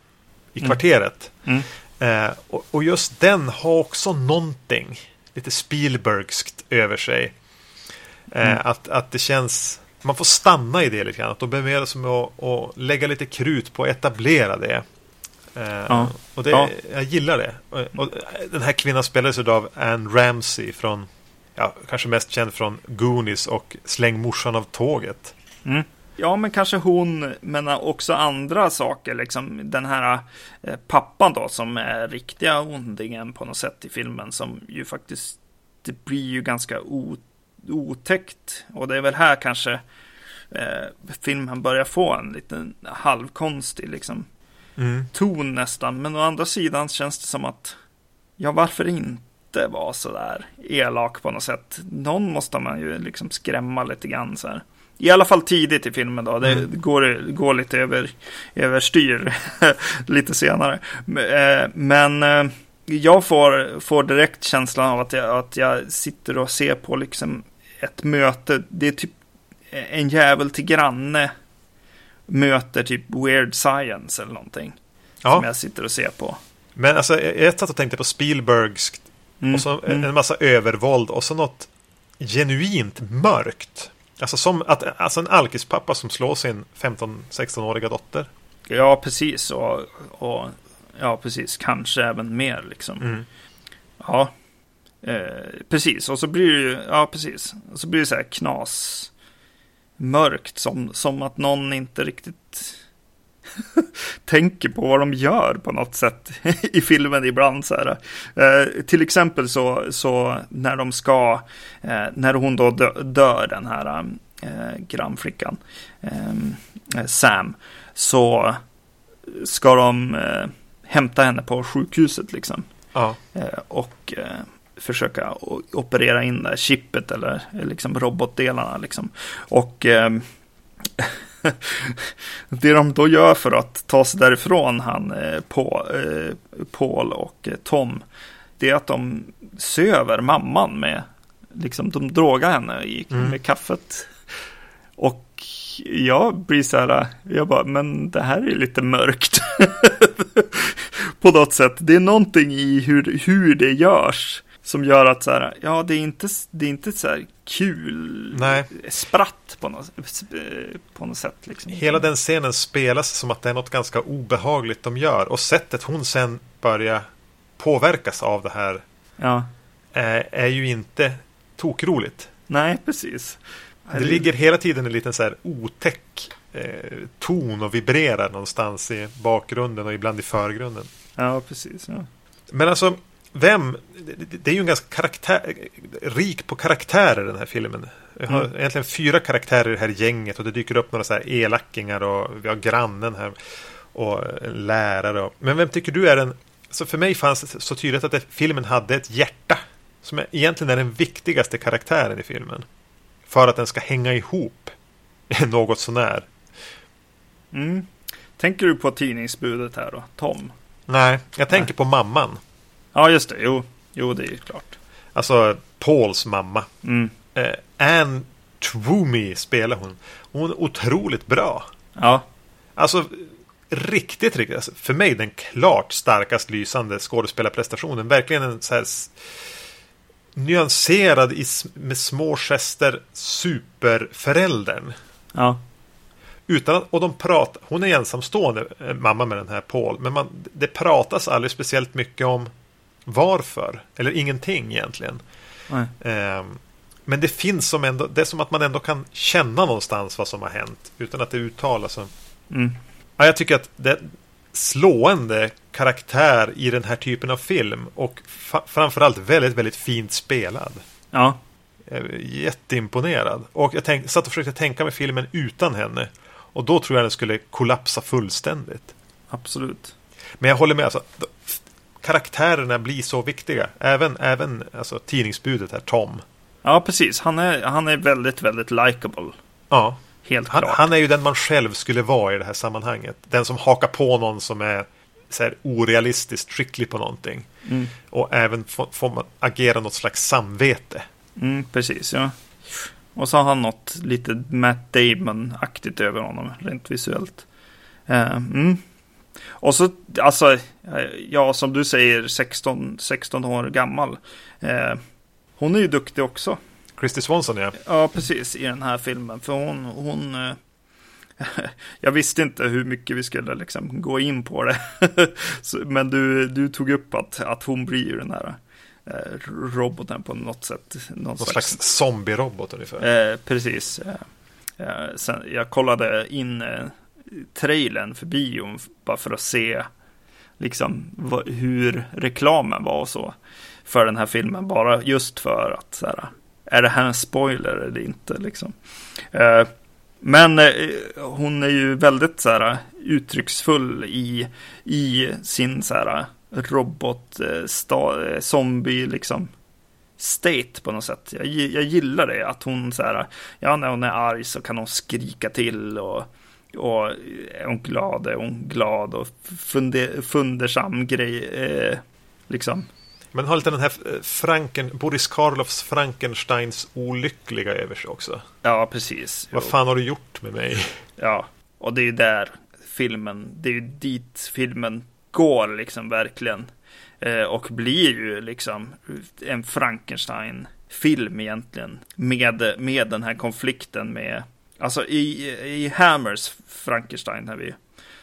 i mm. kvarteret. Mm. Mm. Eh, och, och, just den har också någonting lite Spielbergskt över sig. Eh, mm. att, att det känns man får stanna i det lite grann. Att de bemödar sig med att, att lägga lite krut på att etablera det. Eh, Ja. Och det, Ja. jag gillar det. Och, och den här kvinnan spelades av Anne Ramsey från, ja, kanske mest känd från Goonies och Släng morsan av tåget. Mm. Ja, men kanske hon, men också andra saker. Liksom den här eh, pappan då, som är riktiga ondingen på något sätt i filmen, som ju faktiskt, det blir ju ganska otäckt. Och det är väl här kanske eh, filmen börjar få en liten halvkonstig liksom, Mm. ton nästan. Men å andra sidan känns det som att, ja varför inte vara sådär elak på något sätt? Någon måste man ju liksom skrämma lite grann så här. I alla fall tidigt i filmen då. Det Mm. går, går lite över, överstyr lite senare. Eh, Men eh, jag får, får direkt känslan av att jag, att jag sitter och ser på liksom ett möte. Det är typ en jävel till granne möter typ weird science eller någonting. Som Ja, jag sitter och ser på. men alltså jag satt och tänkte på Spielbergs Mm, och så mm. en massa övervåld och så något genuint mörkt. Alltså som att, alltså en alkispappa som slår sin 15-16-åriga dotter. Ja, precis. Och, och ja, precis. Kanske även mer liksom. Mm. Ja, eh, precis. Och så blir det ju, ja precis. Och så blir det så här knas mörkt som, som att någon inte riktigt tänker på vad de gör på något sätt i filmen ibland. Så här. Eh, till exempel så, så när de ska, eh, när hon då dö, dör, den här eh, grannflickan, eh, Sam, så ska de eh, hämta henne på sjukhuset liksom. Ja. Eh, och eh, försöka operera in det här chippet eller eh, liksom robotdelarna liksom. Och det de då gör för att ta sig därifrån han eh, eh, Paul och eh, Tom det är att de söver mamman med liksom de drogar henne i, Mm. med kaffet. Och jag blir så här, jag bara, men det här är lite mörkt. på något sätt. Det är någonting i hur, hur det görs som gör att så här, ja, det är inte, det är inte så här kul Nej. spratt på något, på något sätt. Liksom. Hela den scenen spelas som att det är något ganska obehagligt de gör. Och sättet hon sen börjar påverkas av det här Ja, är, är ju inte tokroligt. nej, precis. Det ligger hela tiden en liten så här otäck eh, ton och vibrerar någonstans i bakgrunden och ibland i förgrunden. Ja, precis. Ja. Men alltså, vem? det- är ju en ganska karaktär, rik på karaktärer den här filmen. Vi har Mm. egentligen fyra karaktärer i det här gänget och det dyker upp några så här elackingar och vi har grannen här och en lärare. Och, men vem tycker du är den? Så för mig fanns det så tydligt att det, filmen hade ett hjärta som egentligen är den viktigaste karaktären i filmen. För att den ska hänga ihop något sånär. Mm. Tänker du på tidningsbudet här då? Tom? Nej, jag tänker på mamman. Ja, just det. Jo, jo det är ju klart. Alltså Pauls mamma. Mm. Eh, Anne Twomey spelar hon. Hon är otroligt bra. Ja, Alltså riktigt, riktigt. Alltså, för mig den klart starkast lysande skådespelarprestationen. Verkligen en så här nyanserad i, med små gester superföräldern. ja, Utan att, och de pratar, hon är ensamstående, eh, mamma med den här Paul. Men man, det pratas aldrig speciellt mycket om varför. Eller ingenting egentligen. Ehm, men det finns som ändå, det är som att man ändå kan känna någonstans vad som har hänt. Utan att det uttalas. Mm. Ja, jag tycker att det är slående karaktär i den här typen av film. Och fa- framförallt väldigt, väldigt fint spelad. Ja, jätteimponerad. Och jag tänk, satt och försökte tänka mig filmen utan henne. Och då tror jag den skulle kollapsa fullständigt. absolut. Men jag håller med. Alltså, karaktärerna blir så viktiga. Även, även alltså, tidningsbudet här, Tom. Ja, precis. Han är, han är väldigt, väldigt likable. Ja, Helt han, klart. han är ju den man själv skulle vara i det här sammanhanget. Den som hakar på någon som är så här, orealistiskt skicklig på någonting. Mm. Och även får, får man agera något slags samvete. Mm, precis, ja. Och så har han något lite Matt Damon-aktigt över honom, rent visuellt. Eh, mm. Och så, alltså, ja, som du säger, 16, 16 år gammal. Eh, hon är ju duktig också. Christy Swanson ja. Ja, precis. I den här filmen. För hon, hon eh, jag visste inte hur mycket vi skulle liksom gå in på det. Men du, du tog upp att, att hon blir den här eh, roboten på något sätt. Någon, någon slags, slags zombie-robot ungefär. Eh, precis. Eh, eh, sen, jag kollade in eh, trailern för bion bara för att se liksom vad, hur reklamen var och så för den här filmen. Bara just för att så här, är det här en spoiler eller inte liksom. Eh, men eh, hon är ju väldigt så här, uttrycksfull i, i sin så här, robot, eh, sta, eh, zombie liksom state på något sätt. Jag, jag gillar det, att hon så här, ja när hon är arg så kan hon skrika till och, och är hon glad är hon glad och funde, fundersam grej, eh, liksom. Men har lite den här eh, Franken, Boris Karloffs Frankensteins olyckliga över sig också. Ja, precis. Vad fan har du gjort med mig? Ja, och det är ju där filmen, det är ju dit filmen går liksom verkligen. Eh, och blir ju liksom en Frankenstein-film egentligen. Med, med den här konflikten med, alltså i, i Hammers Frankenstein när vi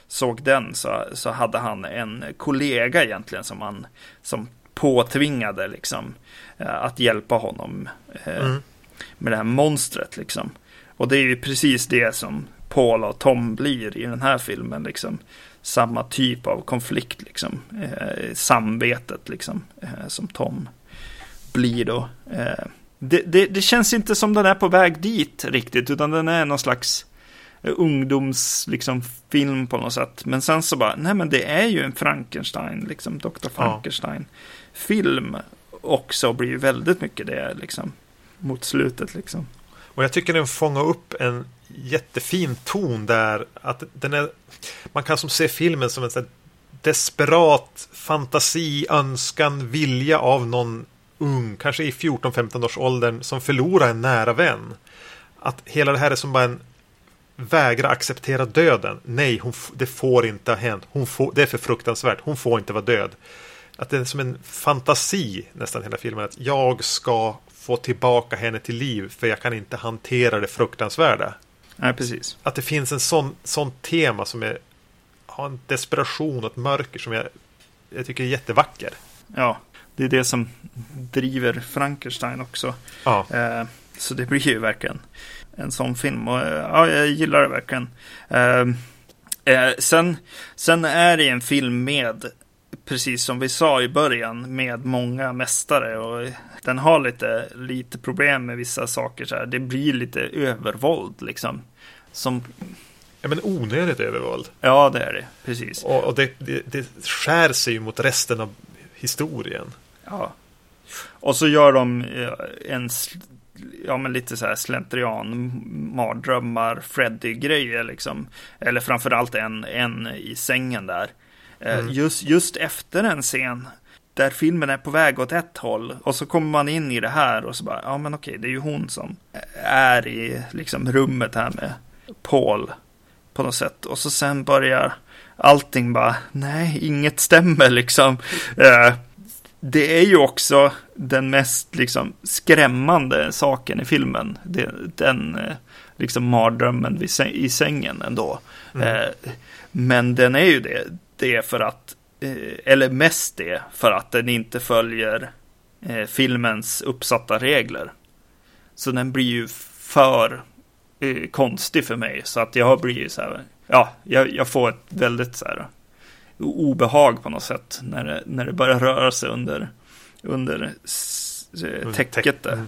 såg den så, så hade han en kollega egentligen som han som påtvingade liksom eh, att hjälpa honom eh, mm. med det här monstret liksom. Och det är ju precis det som Paul och Tom blir i den här filmen liksom. Samma typ av konflikt liksom. Eh, samvetet liksom. Eh, som Tom blir då. Eh, det, det, det, känns inte som den är på väg dit riktigt. Utan den är någon slags ungdomsfilm liksom, på något sätt. Men sen så bara, nej men det är ju en Frankenstein, liksom Dr. Frankenstein. Ja också blir ju väldigt mycket det liksom mot slutet liksom. Och jag tycker den fångar upp en jättefin ton där. Att den är, man kan som se filmen som en desperat fantasi, önskan, vilja av någon ung, kanske i 14-15 års åldern, som förlorar en nära vän. Att hela det här är som bara en vägra acceptera döden. Nej, hon, det får inte ha hänt. Hon får, det är för fruktansvärt. Hon får inte vara död att det är som en fantasi nästan hela filmen. Att jag ska få tillbaka henne till liv för jag kan inte hantera det fruktansvärda. Nej, precis. Att det finns en sån, sån tema som är, har en desperation och ett mörker som jag, jag tycker är jättevacker. Ja, det är det som driver Frankenstein också. Ja. Eh, så det blir ju verkligen en sån film. Och, ja, jag gillar det verkligen. Eh, eh, sen, sen är det en film med precis som vi sa i början, med många mästare. Och den har lite, lite problem med vissa saker. Så här. Det blir lite övervåld liksom. Som... Ja, men onödigt övervåld. Ja, det är det. Precis. Och, och det, det, det skär sig ju mot resten av historien. Ja. Och så gör de en ja, men lite så här slentrian, mardrömmar, Freddy-grejer liksom. Eller framförallt en, en i sängen där. Eh, mm. Just, just efter en scen där filmen är på väg åt ett håll och så kommer man in i det här och så bara, ja men okej, det är ju hon som är i liksom rummet här med Paul på något sätt och så sen börjar allting bara, nej, inget stämmer liksom. Eh, det är ju också den mest liksom skrämmande saken i filmen. den eh, liksom mardrömmen i sängen ändå. Mm. men den är ju det det för att, eh, eller mest det, för att den inte följer eh, filmens uppsatta regler. Så den blir ju för eh, konstig för mig. Så att jag blir så här, ja, jag, jag får ett väldigt så här obehag på något sätt när det, när det börjar röra sig under, under täcket där. Mm.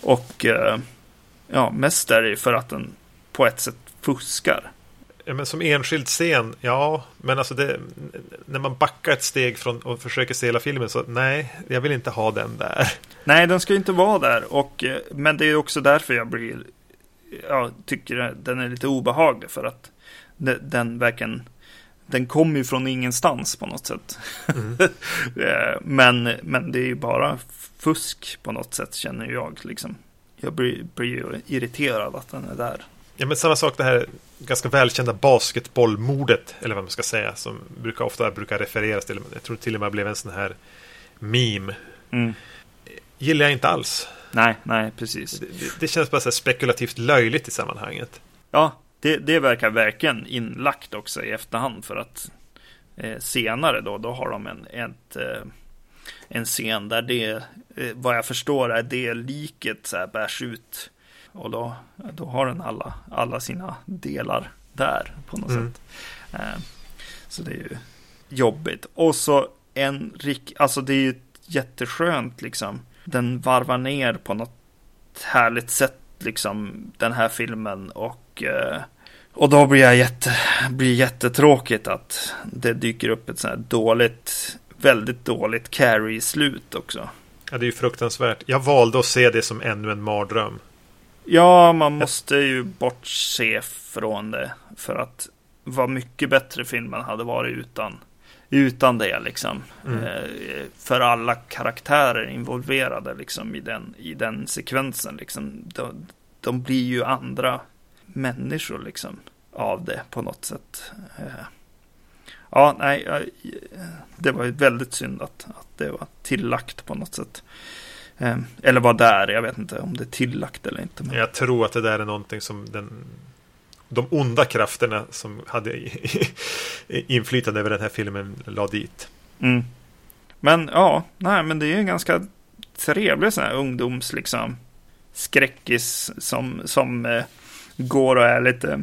Och ja, mest är det för att den på ett sätt fuskar. Ja, men som enskild scen, ja, men alltså det, när man backar ett steg från och försöker se hela filmen så nej, jag vill inte ha den där. Nej, den ska inte vara där, och, eh, men det är också därför jag blir, jag tycker den är lite obehaglig för att den verkligen, den kommer ju från ingenstans på något sätt. Mm. Eh, men, men det är ju bara fusk på något sätt känner jag liksom. Jag blir, blir ju irriterad att den är där. Ja, men samma sak det här ganska välkända basketbollmordet, eller vad man ska säga, som brukar ofta brukar refereras till. Jag tror till och med blev en sån här meme. Mm. Gillar jag inte alls. Nej, nej, precis. Det, det, det känns bara så spekulativt löjligt i sammanhanget. Ja, det, det verkar verkligen inlagt också i efterhand för att eh, senare då, då har de en, ett, eh, en scen där det, eh, vad jag förstår, är det liket så här bärs ut. Och då, då har den alla, alla sina delar där på något mm. sätt. Eh, så det är ju jobbigt. Och så en rik, alltså det är ju jätteskönt liksom. Den varvar ner på något härligt sätt liksom den här filmen och eh, och då blir jag jätte, blir jättetråkigt att det dyker upp ett sånt här dåligt, väldigt dåligt carry-slut också. Ja, det är ju fruktansvärt. Jag valde att se det som ännu en mardröm. Ja, man måste ju bortse från det. För att vad mycket bättre filmen hade varit utan, utan det liksom. Mm. Eh, för alla karaktärer involverade liksom i den, i den sekvensen liksom. De, de blir ju andra människor liksom av det på något sätt. Eh, ja, nej, det var ju väldigt synd att, att det var tillagt på något sätt. Eh, eller var där, jag vet inte om det är tillagt eller inte. Men... Jag tror att det där är någonting som den, de onda krafterna som hade inflytande över den här filmen la dit. Mm. Men ja, nej, men det är en ganska trevlig sån här ungdoms liksom skräckis som, som eh, går och är lite,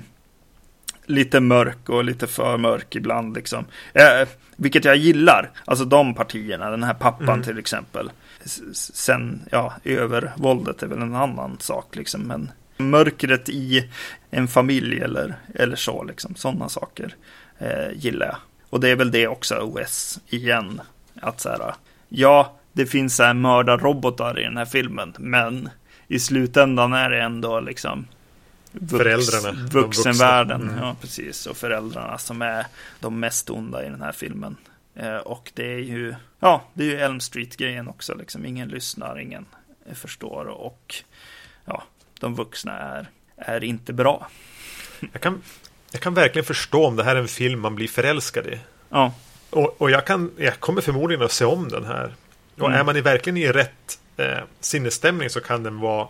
lite mörk och lite för mörk ibland liksom. Eh, vilket jag gillar, alltså de partierna, den här pappan mm. till exempel. Sen, ja, övervåldet är väl en annan sak liksom, men mörkret i en familj eller, eller så, liksom, sådana saker eh, gillar jag. Och det är väl det också, OS, igen, att så här, ja, det finns så här mördarrobotar i den här filmen, men i slutändan är det ändå liksom vux, föräldrarna. Vuxenvärlden, mm. ja precis. Och föräldrarna som är de mest onda i den här filmen. Eh, och det är ju, ja, det är ju Elm Street-grejen också, liksom. Ingen lyssnar, ingen förstår och ja, de vuxna är, är inte bra. Jag kan, jag kan verkligen förstå om det här är en film man blir förälskad i. Ja. Och, och jag, kan, jag kommer förmodligen att se om den här. Och mm. är man i verkligen i rätt eh, sinnesstämning så kan den vara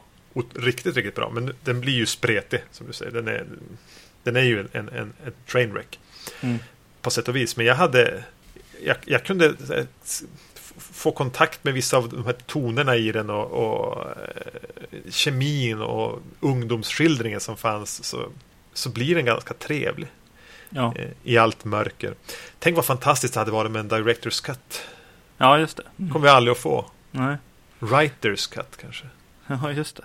riktigt, riktigt bra. Men den blir ju spretig, som du säger. Den är, den är ju en, en, en, trainwreck. Mm. På sätt och vis. Men jag hade... Jag, jag kunde eh, få kontakt med vissa av de här tonerna i den och, och eh, kemin och ungdomsskildringen som fanns. Så, så blir den ganska trevlig. Ja. Eh, I allt mörker. Tänk vad fantastiskt det hade varit med en Directors Cut. Ja, just det. Mm. kommer vi aldrig att få. Nej. Writers Cut kanske. Ja, just det.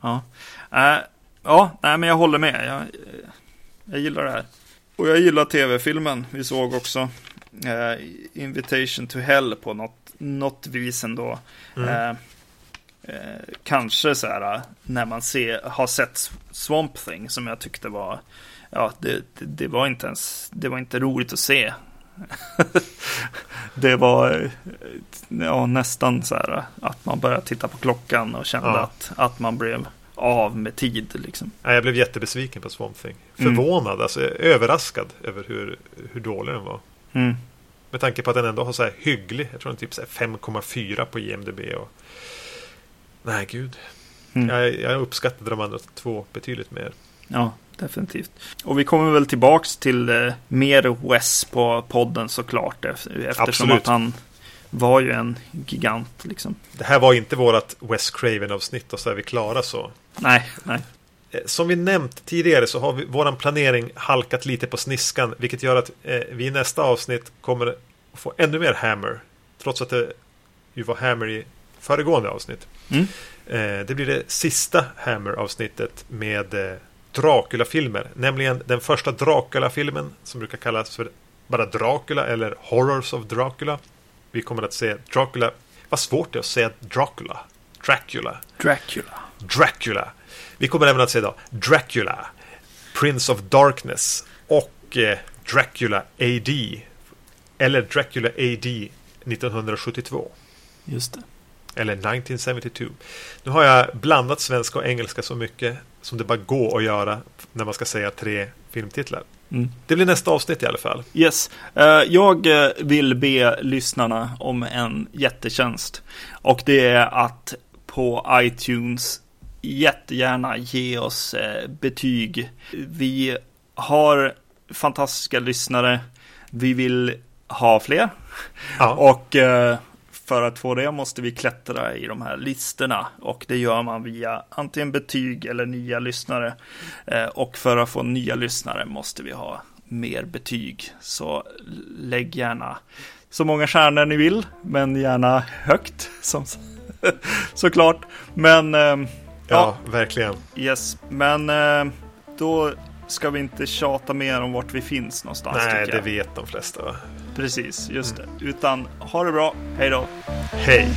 Ja, äh, ja nej, men jag håller med. Jag, jag gillar det här. Och jag gillar tv-filmen. Vi såg också eh, Invitation to Hell på något, något vis ändå. Mm. Eh, eh, kanske så här när man ser, har sett Swamp Thing som jag tyckte var, ja, det, det, det var inte ens, det var inte roligt att se. det var ja, nästan så här att man började titta på klockan och kände ja. att, att man blev av med tid. Liksom. Ja, jag blev jättebesviken på Swamp Thing. Mm. Förvånad, mm. alltså överraskad över hur, hur dålig den var. Mm. Med tanke på att den ändå har så här hygglig, jag tror den typ 5,4 på IMDB. Och... Nej, gud. Mm. Jag, jag uppskattade de andra två betydligt mer. Ja, definitivt. Och vi kommer väl tillbaks till eh, mer Wes på podden såklart. Eftersom Absolut. att han var ju en gigant liksom. Det här var inte vårat Wes Craven-avsnitt och så är vi klara så. Nej, nej. Eh, som vi nämnt tidigare så har vi, våran planering halkat lite på sniskan. Vilket gör att eh, vi i nästa avsnitt kommer få ännu mer Hammer. Trots att det ju var Hammer i föregående avsnitt. Mm. Eh, det blir det sista Hammer-avsnittet med eh, Dracula-filmer. Nämligen den första Dracula-filmen som brukar kallas för bara Dracula eller Horrors of Dracula. Vi kommer att se Dracula. Vad svårt det är att säga Dracula. Dracula. Dracula. Dracula. Vi kommer även att se då Dracula. Prince of Darkness. Och eh, Dracula AD. Eller Dracula AD 1972. Just det. Eller 1972. Nu har jag blandat svenska och engelska så mycket som det bara går att göra när man ska säga tre filmtitlar. Mm. Det blir nästa avsnitt i alla fall. Yes. Uh, jag vill be lyssnarna om en jättetjänst. Och det är att på iTunes. Jättegärna ge oss eh, betyg. Vi har fantastiska lyssnare. Vi vill ha fler. Ja. Och eh, för att få det måste vi klättra i de här listorna och det gör man via antingen betyg eller nya lyssnare. Eh, och för att få nya lyssnare måste vi ha mer betyg. Så lägg gärna så många stjärnor ni vill, men gärna högt som såklart. Men eh, ja, ja, verkligen. Yes, men eh, då ska vi inte tjata mer om vart vi finns någonstans. Nej, det vet de flesta. Va? Precis, just det. Utan ha det bra. Hej då. Hej.